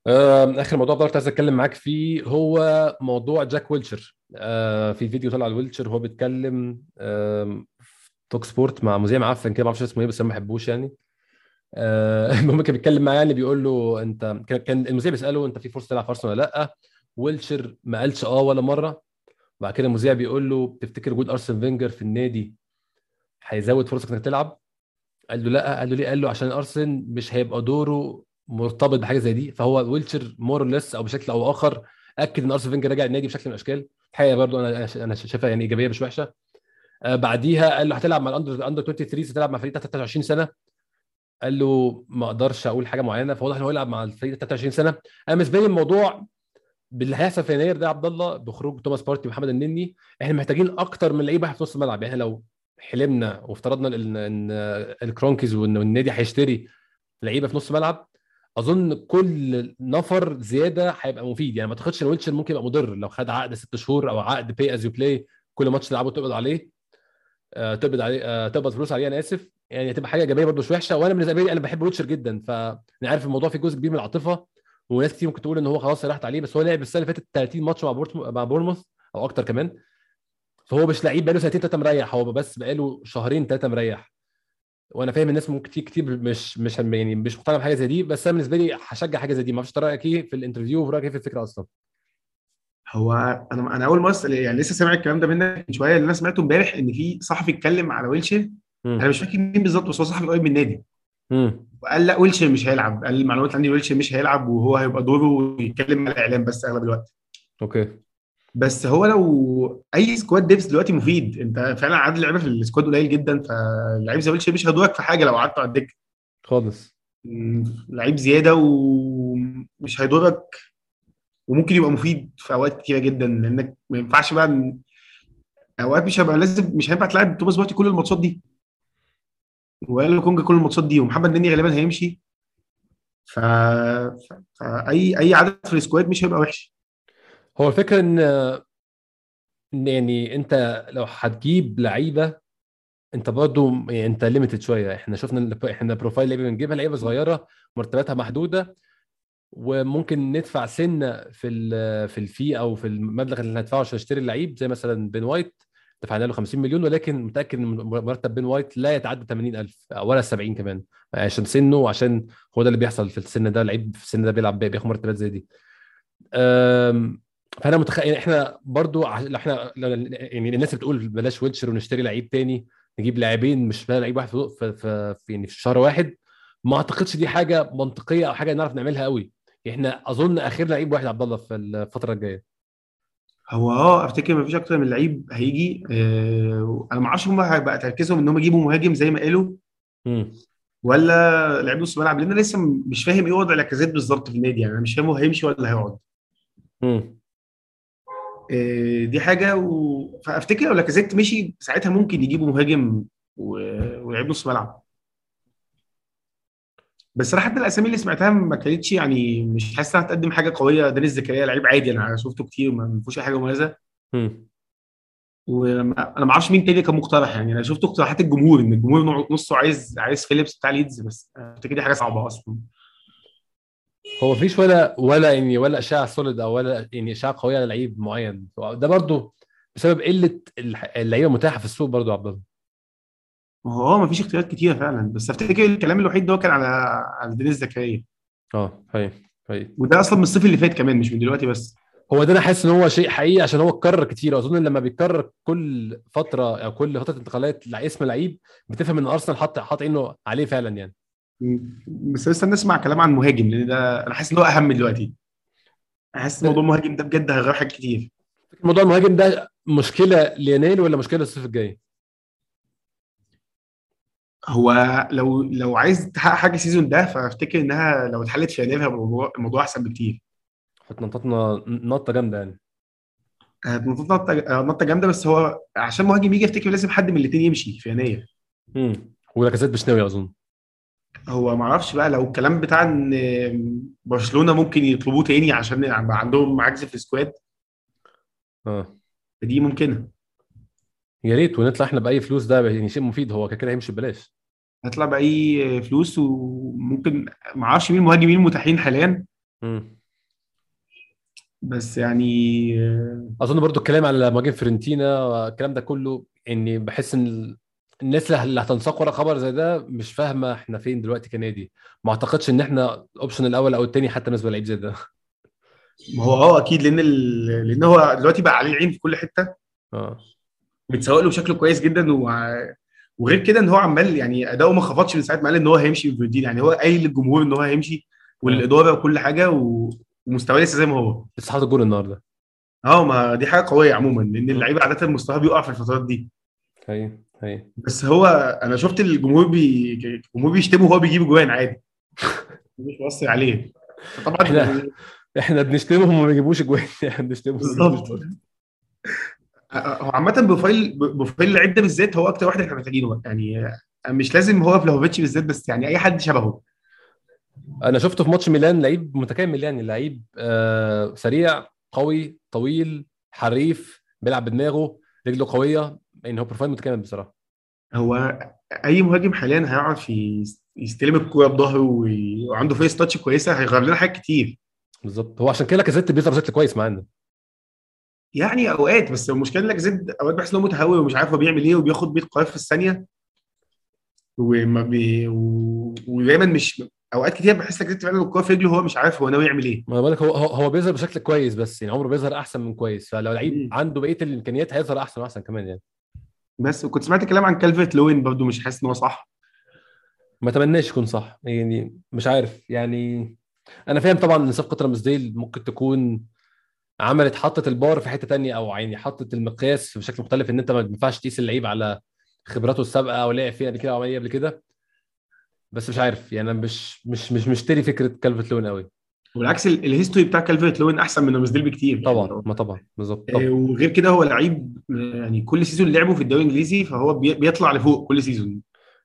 آخر موضوع برضه عايز أتكلم معاك فيه هو موضوع جاك ويلشر آه، في فيديو طلع لويلشر وهو بيتكلم آم، في توك سبورت مع مذيع معفن كده ما أعرفش اسمه إيه بس أنا ما بحبوش يعني. آه، المهم كان بيتكلم معاه يعني بيقول له أنت كان المذيع بيسأله أنت في فرصة تلعب في أرسنال ولا لأ؟ ويلشر ما قالش آه ولا مرة. بعد كده المذيع بيقول له تفتكر وجود أرسن فينجر في النادي هيزود فرصك إنك تلعب؟ قال له لأ. قال له ليه؟ قال له عشان أرسن مش هيبقى دوره مرتبط بحاجة زي دي فهو ويلشر more or less أو بشكل أو اخر أكد إن ارسن فينجر رجع النادي بشكل من الأشكال. الحقيقة برضو أنا أنا شايفها يعني إيجابية مش وحشة. آه بعديها قال له هتلعب مع ال under under 23 هتلعب مع فريق تحت 23 سنة. قال له ما أقدرش أقول حاجة معينة فواضح إن هو يلعب مع الفريق 23 سنة. أنا بالنسبة لي الموضوع باللي هيحصل في يناير ده عبد الله بخروج توماس بارتي ومحمد النني. إحنا محتاجين أكتر من لعيبه في نص الملعب. يعني لو حلمنا وافترضنا ان الكرونكيز وإن النادي هيشتري لعيبة في نص ملعب أظن كل نفر زيادة هيبقى مفيد. يعني ما إن ويلشر ممكن يبقى مضر. لو خد عقد ست شهور أو عقد pay as you play كل ماتش تلعبه تقبض عليه. آه، تقبض عليه آه، تقبض فلوس عليه أنا آسف. يعني هتبقى حاجة إيجابية برضه مش وحشة. وأنا بالنسبة لي أنا بحب ويلشر جدا. فانا عارف الموضوع فيه جزء كبير من العاطفة وناس كتير ممكن تقول إن هو خلاص راحت عليه بس هو لعب السنة اللي فاتت 30 ماتش مع مع بورموث أو أكتر كمان. فهو مش لعيب بقاله سنتين ثلاثة مريح. هو بس بقاله شهرين ثلاثة مريح. وأنا فاهم الناس ممكن كتير كتير مش مش يعني مش مقتنع بحاجة زي دي بس أنا بالنسبة لي هشجع حاجة زي دي. ما أعرفش رأيك إيه في ال interview ورأيك إيه في الفكرة أصلا؟ هو أنا أنا أول ما يعني لسه سامع الكلام ده منك من شوية. اللي أنا سمعته إمبارح إن في صحفي اتكلم على ويلشير. أنا مش فاكر مين بالظبط بس هو صحفي قريب من النادي وقال لا ويلشير مش هيلعب. قال المعلومات عندي ويلشير مش هيلعب وهو هيبقى دوره يتكلم مع الإعلام بس أغلب الوقت. okay. بس هو لو أي squad depth دلوقتي مفيد. أنت فعلا عدد اللعيبة في ال squad قليل جدا فاللعيب زي ويلشير مش هيدورك في حاجة لو قعدت على الدكة. خالص. لعيب زيادة ومش هيضرك وممكن يبقى مفيد في أوقات كتيرة جدا لأنك ما ينفعش بقى أوقات مش هيبقى لازم مش هينفع تلعب توماس بارتي كل الماتشات دي. ولوكونجا كل الماتشات دي ومحمد نني غالبا هيمشي. ف... فاي اي عدد في ال squad مش هيبقى وحش. هو الفكرة إن إن يعني أنت لو هتجيب لعيبة أنت برضو يعني أنت limited شوية. إحنا شفنا إحنا profile لعيبه بنجيبها لعيبة صغيرة مرتباتها محدودة وممكن ندفع سنة في في ال fee أو في المبلغ اللي هندفعه عشان نشتري اللعيب. زي مثلا بن وايت دفعنا له 50 مليون ولكن متأكد إن مرتب بن وايت لا يتعدى 80000 ولا 70 كمان. عشان سنه وعشان هو ده اللي بيحصل في السن ده. اللعيب في السن ده بيلعب بياخد مرتبات زي دي. فأنا متخيل إحنا برضو إحنا يعني الناس بتقول بلاش ويلشر ونشتري لعيب تاني نجيب لاعبين مش لعيب واحد في في يعني في شهر واحد ما أعتقدش دي حاجة منطقية أو حاجة نعرف نعملها قوي. إحنا أظن آخر لعيب واحد عبد الله في الفترة الجاية. هو آه أفتكر مفيش أكتر من لعيب هيجي آه أنا ما أعرفش هم هيبقى تركيزهم إن هم يجيبوا مهاجم زي ما قالوا. ولا لعيب نص ملعب لأن أنا لسه مش فاهم إيه وضع لاكازيت بالظبط في النادي يعني أنا مش فاهم هو هيمشي ولا هيقعد. امم دي حاجة و... فأفتكر لو لاكازيت مشي ساعتها ممكن يجيبوا مهاجم و... ولعيب نص ملعب. بس أنا حتى الأسامي اللي سمعتها ما كانتش يعني مش حاسس إنها هتقدم حاجة قوية. دينيس زكريا لعيب عادي أنا شفته كتير ما فيهوش أي حاجة مميزة. امم وأنا ما أعرفش مين تاني كان مقترح يعني. أنا شفت اقتراحات الجمهور إن الجمهور نصه عايز عايز فيليبس بتاع ليدز بس أفتكر دي حاجة صعبة أصلا. هو مفيش ولا ولا يعني ولا إشاعة سوليد أو ولا يعني إشاعة قوية على لعيب معين. ده برضو بسبب قلة اللعيبة المتاحة في السوق برضو يا عبد الله. ما هو آه ما فيش اختيارات كتيرة فعلا. بس أفتكر الكلام الوحيد ده كان على على دينيس زكريا. آه هي هي وده أصلا من الصيف اللي فات كمان مش من دلوقتي بس. هو ده أنا حاسس إن هو شيء حقيقي عشان هو اتكرر كتير. اظن لما بيتكرر كل فترة أو كل فترة انتقالات اسم لعيب بتفهم إن أرسنال حاط حاط عينه عليه فعلا يعني. بس لسه نسمع كلام عن مهاجم لأن ده أنا حاسس إن هو أهم دلوقتي. أنا حاسس موضوع المهاجم ده بجد هيغير حاجات كتير. موضوع المهاجم ده مشكلة يناير ولا مشكلة الصيف الجاي؟ هو لو لو عايز تحقق حاجة ال season ده فأفتكر إنها لو اتحلت في يناير الموضوع الموضوع أحسن بكتير. إحنا نططنا نطة جامدة يعني. نطت نطة نطة جامدة بس هو عشان مهاجم يجي أفتكر لازم حد من الاثنين يمشي في يناير. امم ولاكازيت مش ناوي أظن. هو ما أعرفش بقى لو الكلام بتاع ان برشلونة ممكن يطلبوه تاني عشان عندهم عجز في السكواد. آه. دي ممكنة. يا ريت ونطلع إحنا بأي فلوس ده يعني شيء مفيد هو كده هيمشي ببلاش. هيطلع بأي فلوس وممكن ما أعرفش مين المهاجمين المتاحين حاليا. امم بس يعني أظن برضو الكلام على مهاجم فرنتينا والكلام ده كله إني بحس إن الناس اللي هتنساق ورا خبر زي ده مش فاهمة إحنا فين دلوقتي كنادي. ما اعتقدش ان إحنا ال option الأول أو الثاني حتى بالنسبة للعيب زي ده. ما هو آه أكيد لأن ال... لأن هو دلوقتي بقى عليه العين في كل حتة. آه. متسوق له بشكل كويس جدا و... وغير كده إن هو عمال يعني أداؤه ما خفضش من ساعة ما قال إن هو هيمشي من فيورنتينا يعني هو قايل للجمهور إن هو هيمشي والإدارة وكل حاجة و... ومستواه لسه زي ما هو. لسه حاطط جول النهارده. آه ما دي حاجة قوية عموما لأن اللعيبة عادة مستواها بيقع في الفترات دي. هي هي بس هو أنا شفت الجمهور بي... الجمهور بيشتمه وهو بيجيب جوان عادي. مش مؤثر عليه. طبعا إحنا إحنا بنشتمهم وما بيجيبوش جوان. إحنا بنشتمهم بالظبط. بيجيبوش جوان. هو عامة profile profile اللعيب ده بالذات هو أكتر واحد إحنا محتاجينه. يعني مش لازم هو فلاهوفيتش بالذات بس يعني أي حد شبهه. أنا شفته في ماتش ميلان لعيب متكامل يعني لعيب آه سريع قوي طويل حريف بيلعب بدماغه رجله قوية يعني هو profile متكامل بصراحة. هو أي مهاجم حاليا هيعرف يس- يستلم الكورة بظهره وي- وعنده first touch كويسة هيغير لنا حاجات كتير. بالظبط. هو عشان كده لاكازيت بيظهر بشكل كويس معانا يعني أوقات بس المشكلة إنك زد أوقات بحس إن هو متهور ومش عارف هو بيعمل إيه وبياخد 100 قرار في الثانية. وما بي و... ودايما مش أوقات كتير بحس لك فعلا الكورة في رجله هو مش عارف هو ناوي يعمل إيه. ما أنا بقول لك هو هو بيظهر بشكل كويس بس يعني عمره بيظهر أحسن من كويس. فلو لعيب. عنده بقية الإمكانيات هيظهر أحسن وأحسن كمان يعني. بس وكنت سمعت كلام عن كالفرت لوين برضو مش حاسس إن هو صح؟ ما اتمناش يكون صح. يعني مش عارف. يعني أنا فاهم طبعا إن صفقه رامسديل ممكن تكون عملت حطت البار في حتة تانية أو يعني حطت المقياس بشكل مختلف إن أنت ما ينفعش تقيس اللعيب على خبراته السابقة أو لعب فيها قبل كده أو عمل قبل كده. بس مش عارف. يعني أنا مش مش مش مشتري فكرة كالفرت لوين قوي وبالعكس ال- ال history بتاع كالفرت لوين أحسن من رامسديل بكتير طبعا ما طبعا بالظبط آه،. وغير كده هو لعيب يعني كل season لعبه في الدوري الإنجليزي فهو بي- بيطلع لفوق كل season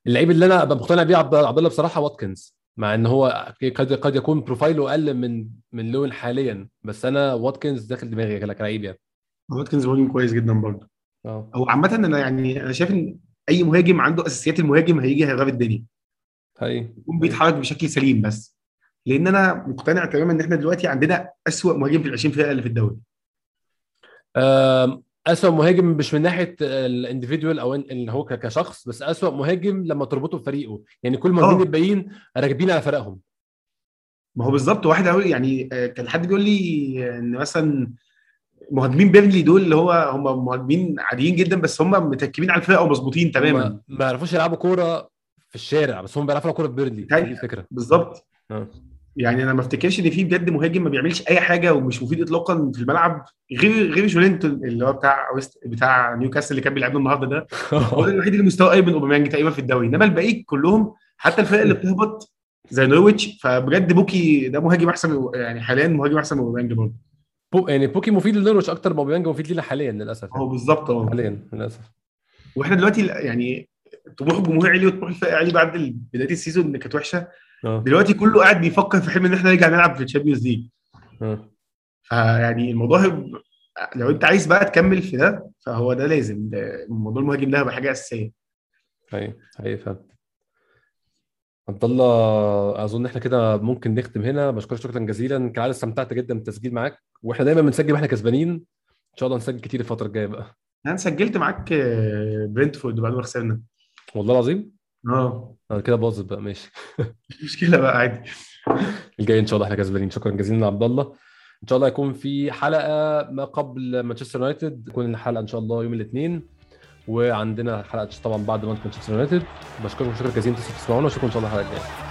اللعيب اللي أنا ابقى مقتنع بيه عبد الله بصراحة واتكنز مع إن هو قد قد يكون profile ه أقل من من لوين حاليا بس أنا واتكنز داخل دماغي كلاعب يعني. واتكنز مهاجم كويس جدا برضه. آه. هو عامة أنا يعني أنا شايف إن أي مهاجم عنده أساسيات المهاجم هيجي هيغاب الدنيا. يكون بيتحرك بشكل سليم بس. لأن أنا مقتنع تماما ان إحنا دلوقتي عندنا أسوأ مهاجم في ال 20 فرقة اللي في الدوري. آم، أسوأ مهاجم مش من ناحية الإنديفيدوال أو إن- اللي هو كشخص بس أسوأ مهاجم لما تربطه بفريقه. يعني كل المهاجمين آه. الباقيين راكبين على فرقهم. ما هو بالظبط واحد يعني آه، كان حد بيقول لي إن مثلا مهاجمين بيرنلي دول اللي هو هم مهاجمين عاديين جدا بس هم متركبين على الفرقة ومظبوطين تماما. ما يعرفوش يلعبوا كورة في الشارع بس هم بيعرفوا يلعبوا كورة في بيرنلي تاني. دي الفكرة. بالظبط. آه. يعني أنا ما أفتكرش إن في بجد مهاجم ما بيعملش أي حاجة ومش مفيد اطلاقا في الملعب غير غير جولينتون اللي هو بتاع ويست بتاع نيوكاسل اللي كان بيلعبنا النهارده ده. هو ده الوحيد اللي مستواه قريب من أوباميانج تقريبا في الدوري. إنما الباقيين كلهم حتى الفرق اللي بتهبط زي نورويتش فبجد بوكي ده مهاجم أحسن يعني حاليا مهاجم أحسن من أوباميانج برضه. بو يعني بوكي مفيد للنورويتش أكتر ما أوباميانج مفيد لينا حاليا للأسف هو بالظبط آه. حاليا للأسف. وإحنا دلوقتي يعني طموح الجمهور عالي وطموح الفرق عالي بعد بداية ال season اللي كانت وحشة. آه. دلوقتي كله قاعد بيفكر في حلم إن إحنا نرجع نلعب في ال Champions League. آه. فيعني الموضوع لو أنت عايز بقى تكمل في ده فهو ده لازم. موضوع المهاجم ده هيبقى حاجة أساسية. هي هي فعلا. عبد الله أظن إحنا كده ممكن نختم هنا. بشكرك شكرا جزيلا. كالعاده استمتعت جدا بالتسجيل معاك. وإحنا دايما بنسجل وإحنا كسبانين. إن شاء الله نسجل كتير الفترة الجاية بقى. أنا سجلت معاك آه، برنتفورد بعد ما خسرنا. والله العظيم؟ آه. أنا كده باظت بقى ماشي. مش مشكلة بقى عادي. الجاي إن شاء الله إحنا كسبانين شكرا جزيلا عبد الله. إن شاء الله يكون في حلقة ما قبل مانشستر يونايتد. تكون الحلقة إن شاء الله يوم الاثنين. وعندنا حلقة طبعا بعد ماتش مانشستر يونايتد. بشكركم شكرا جزيلا إنتوا تسمعونا واشوفكم إن شاء الله الحلقة الجاية.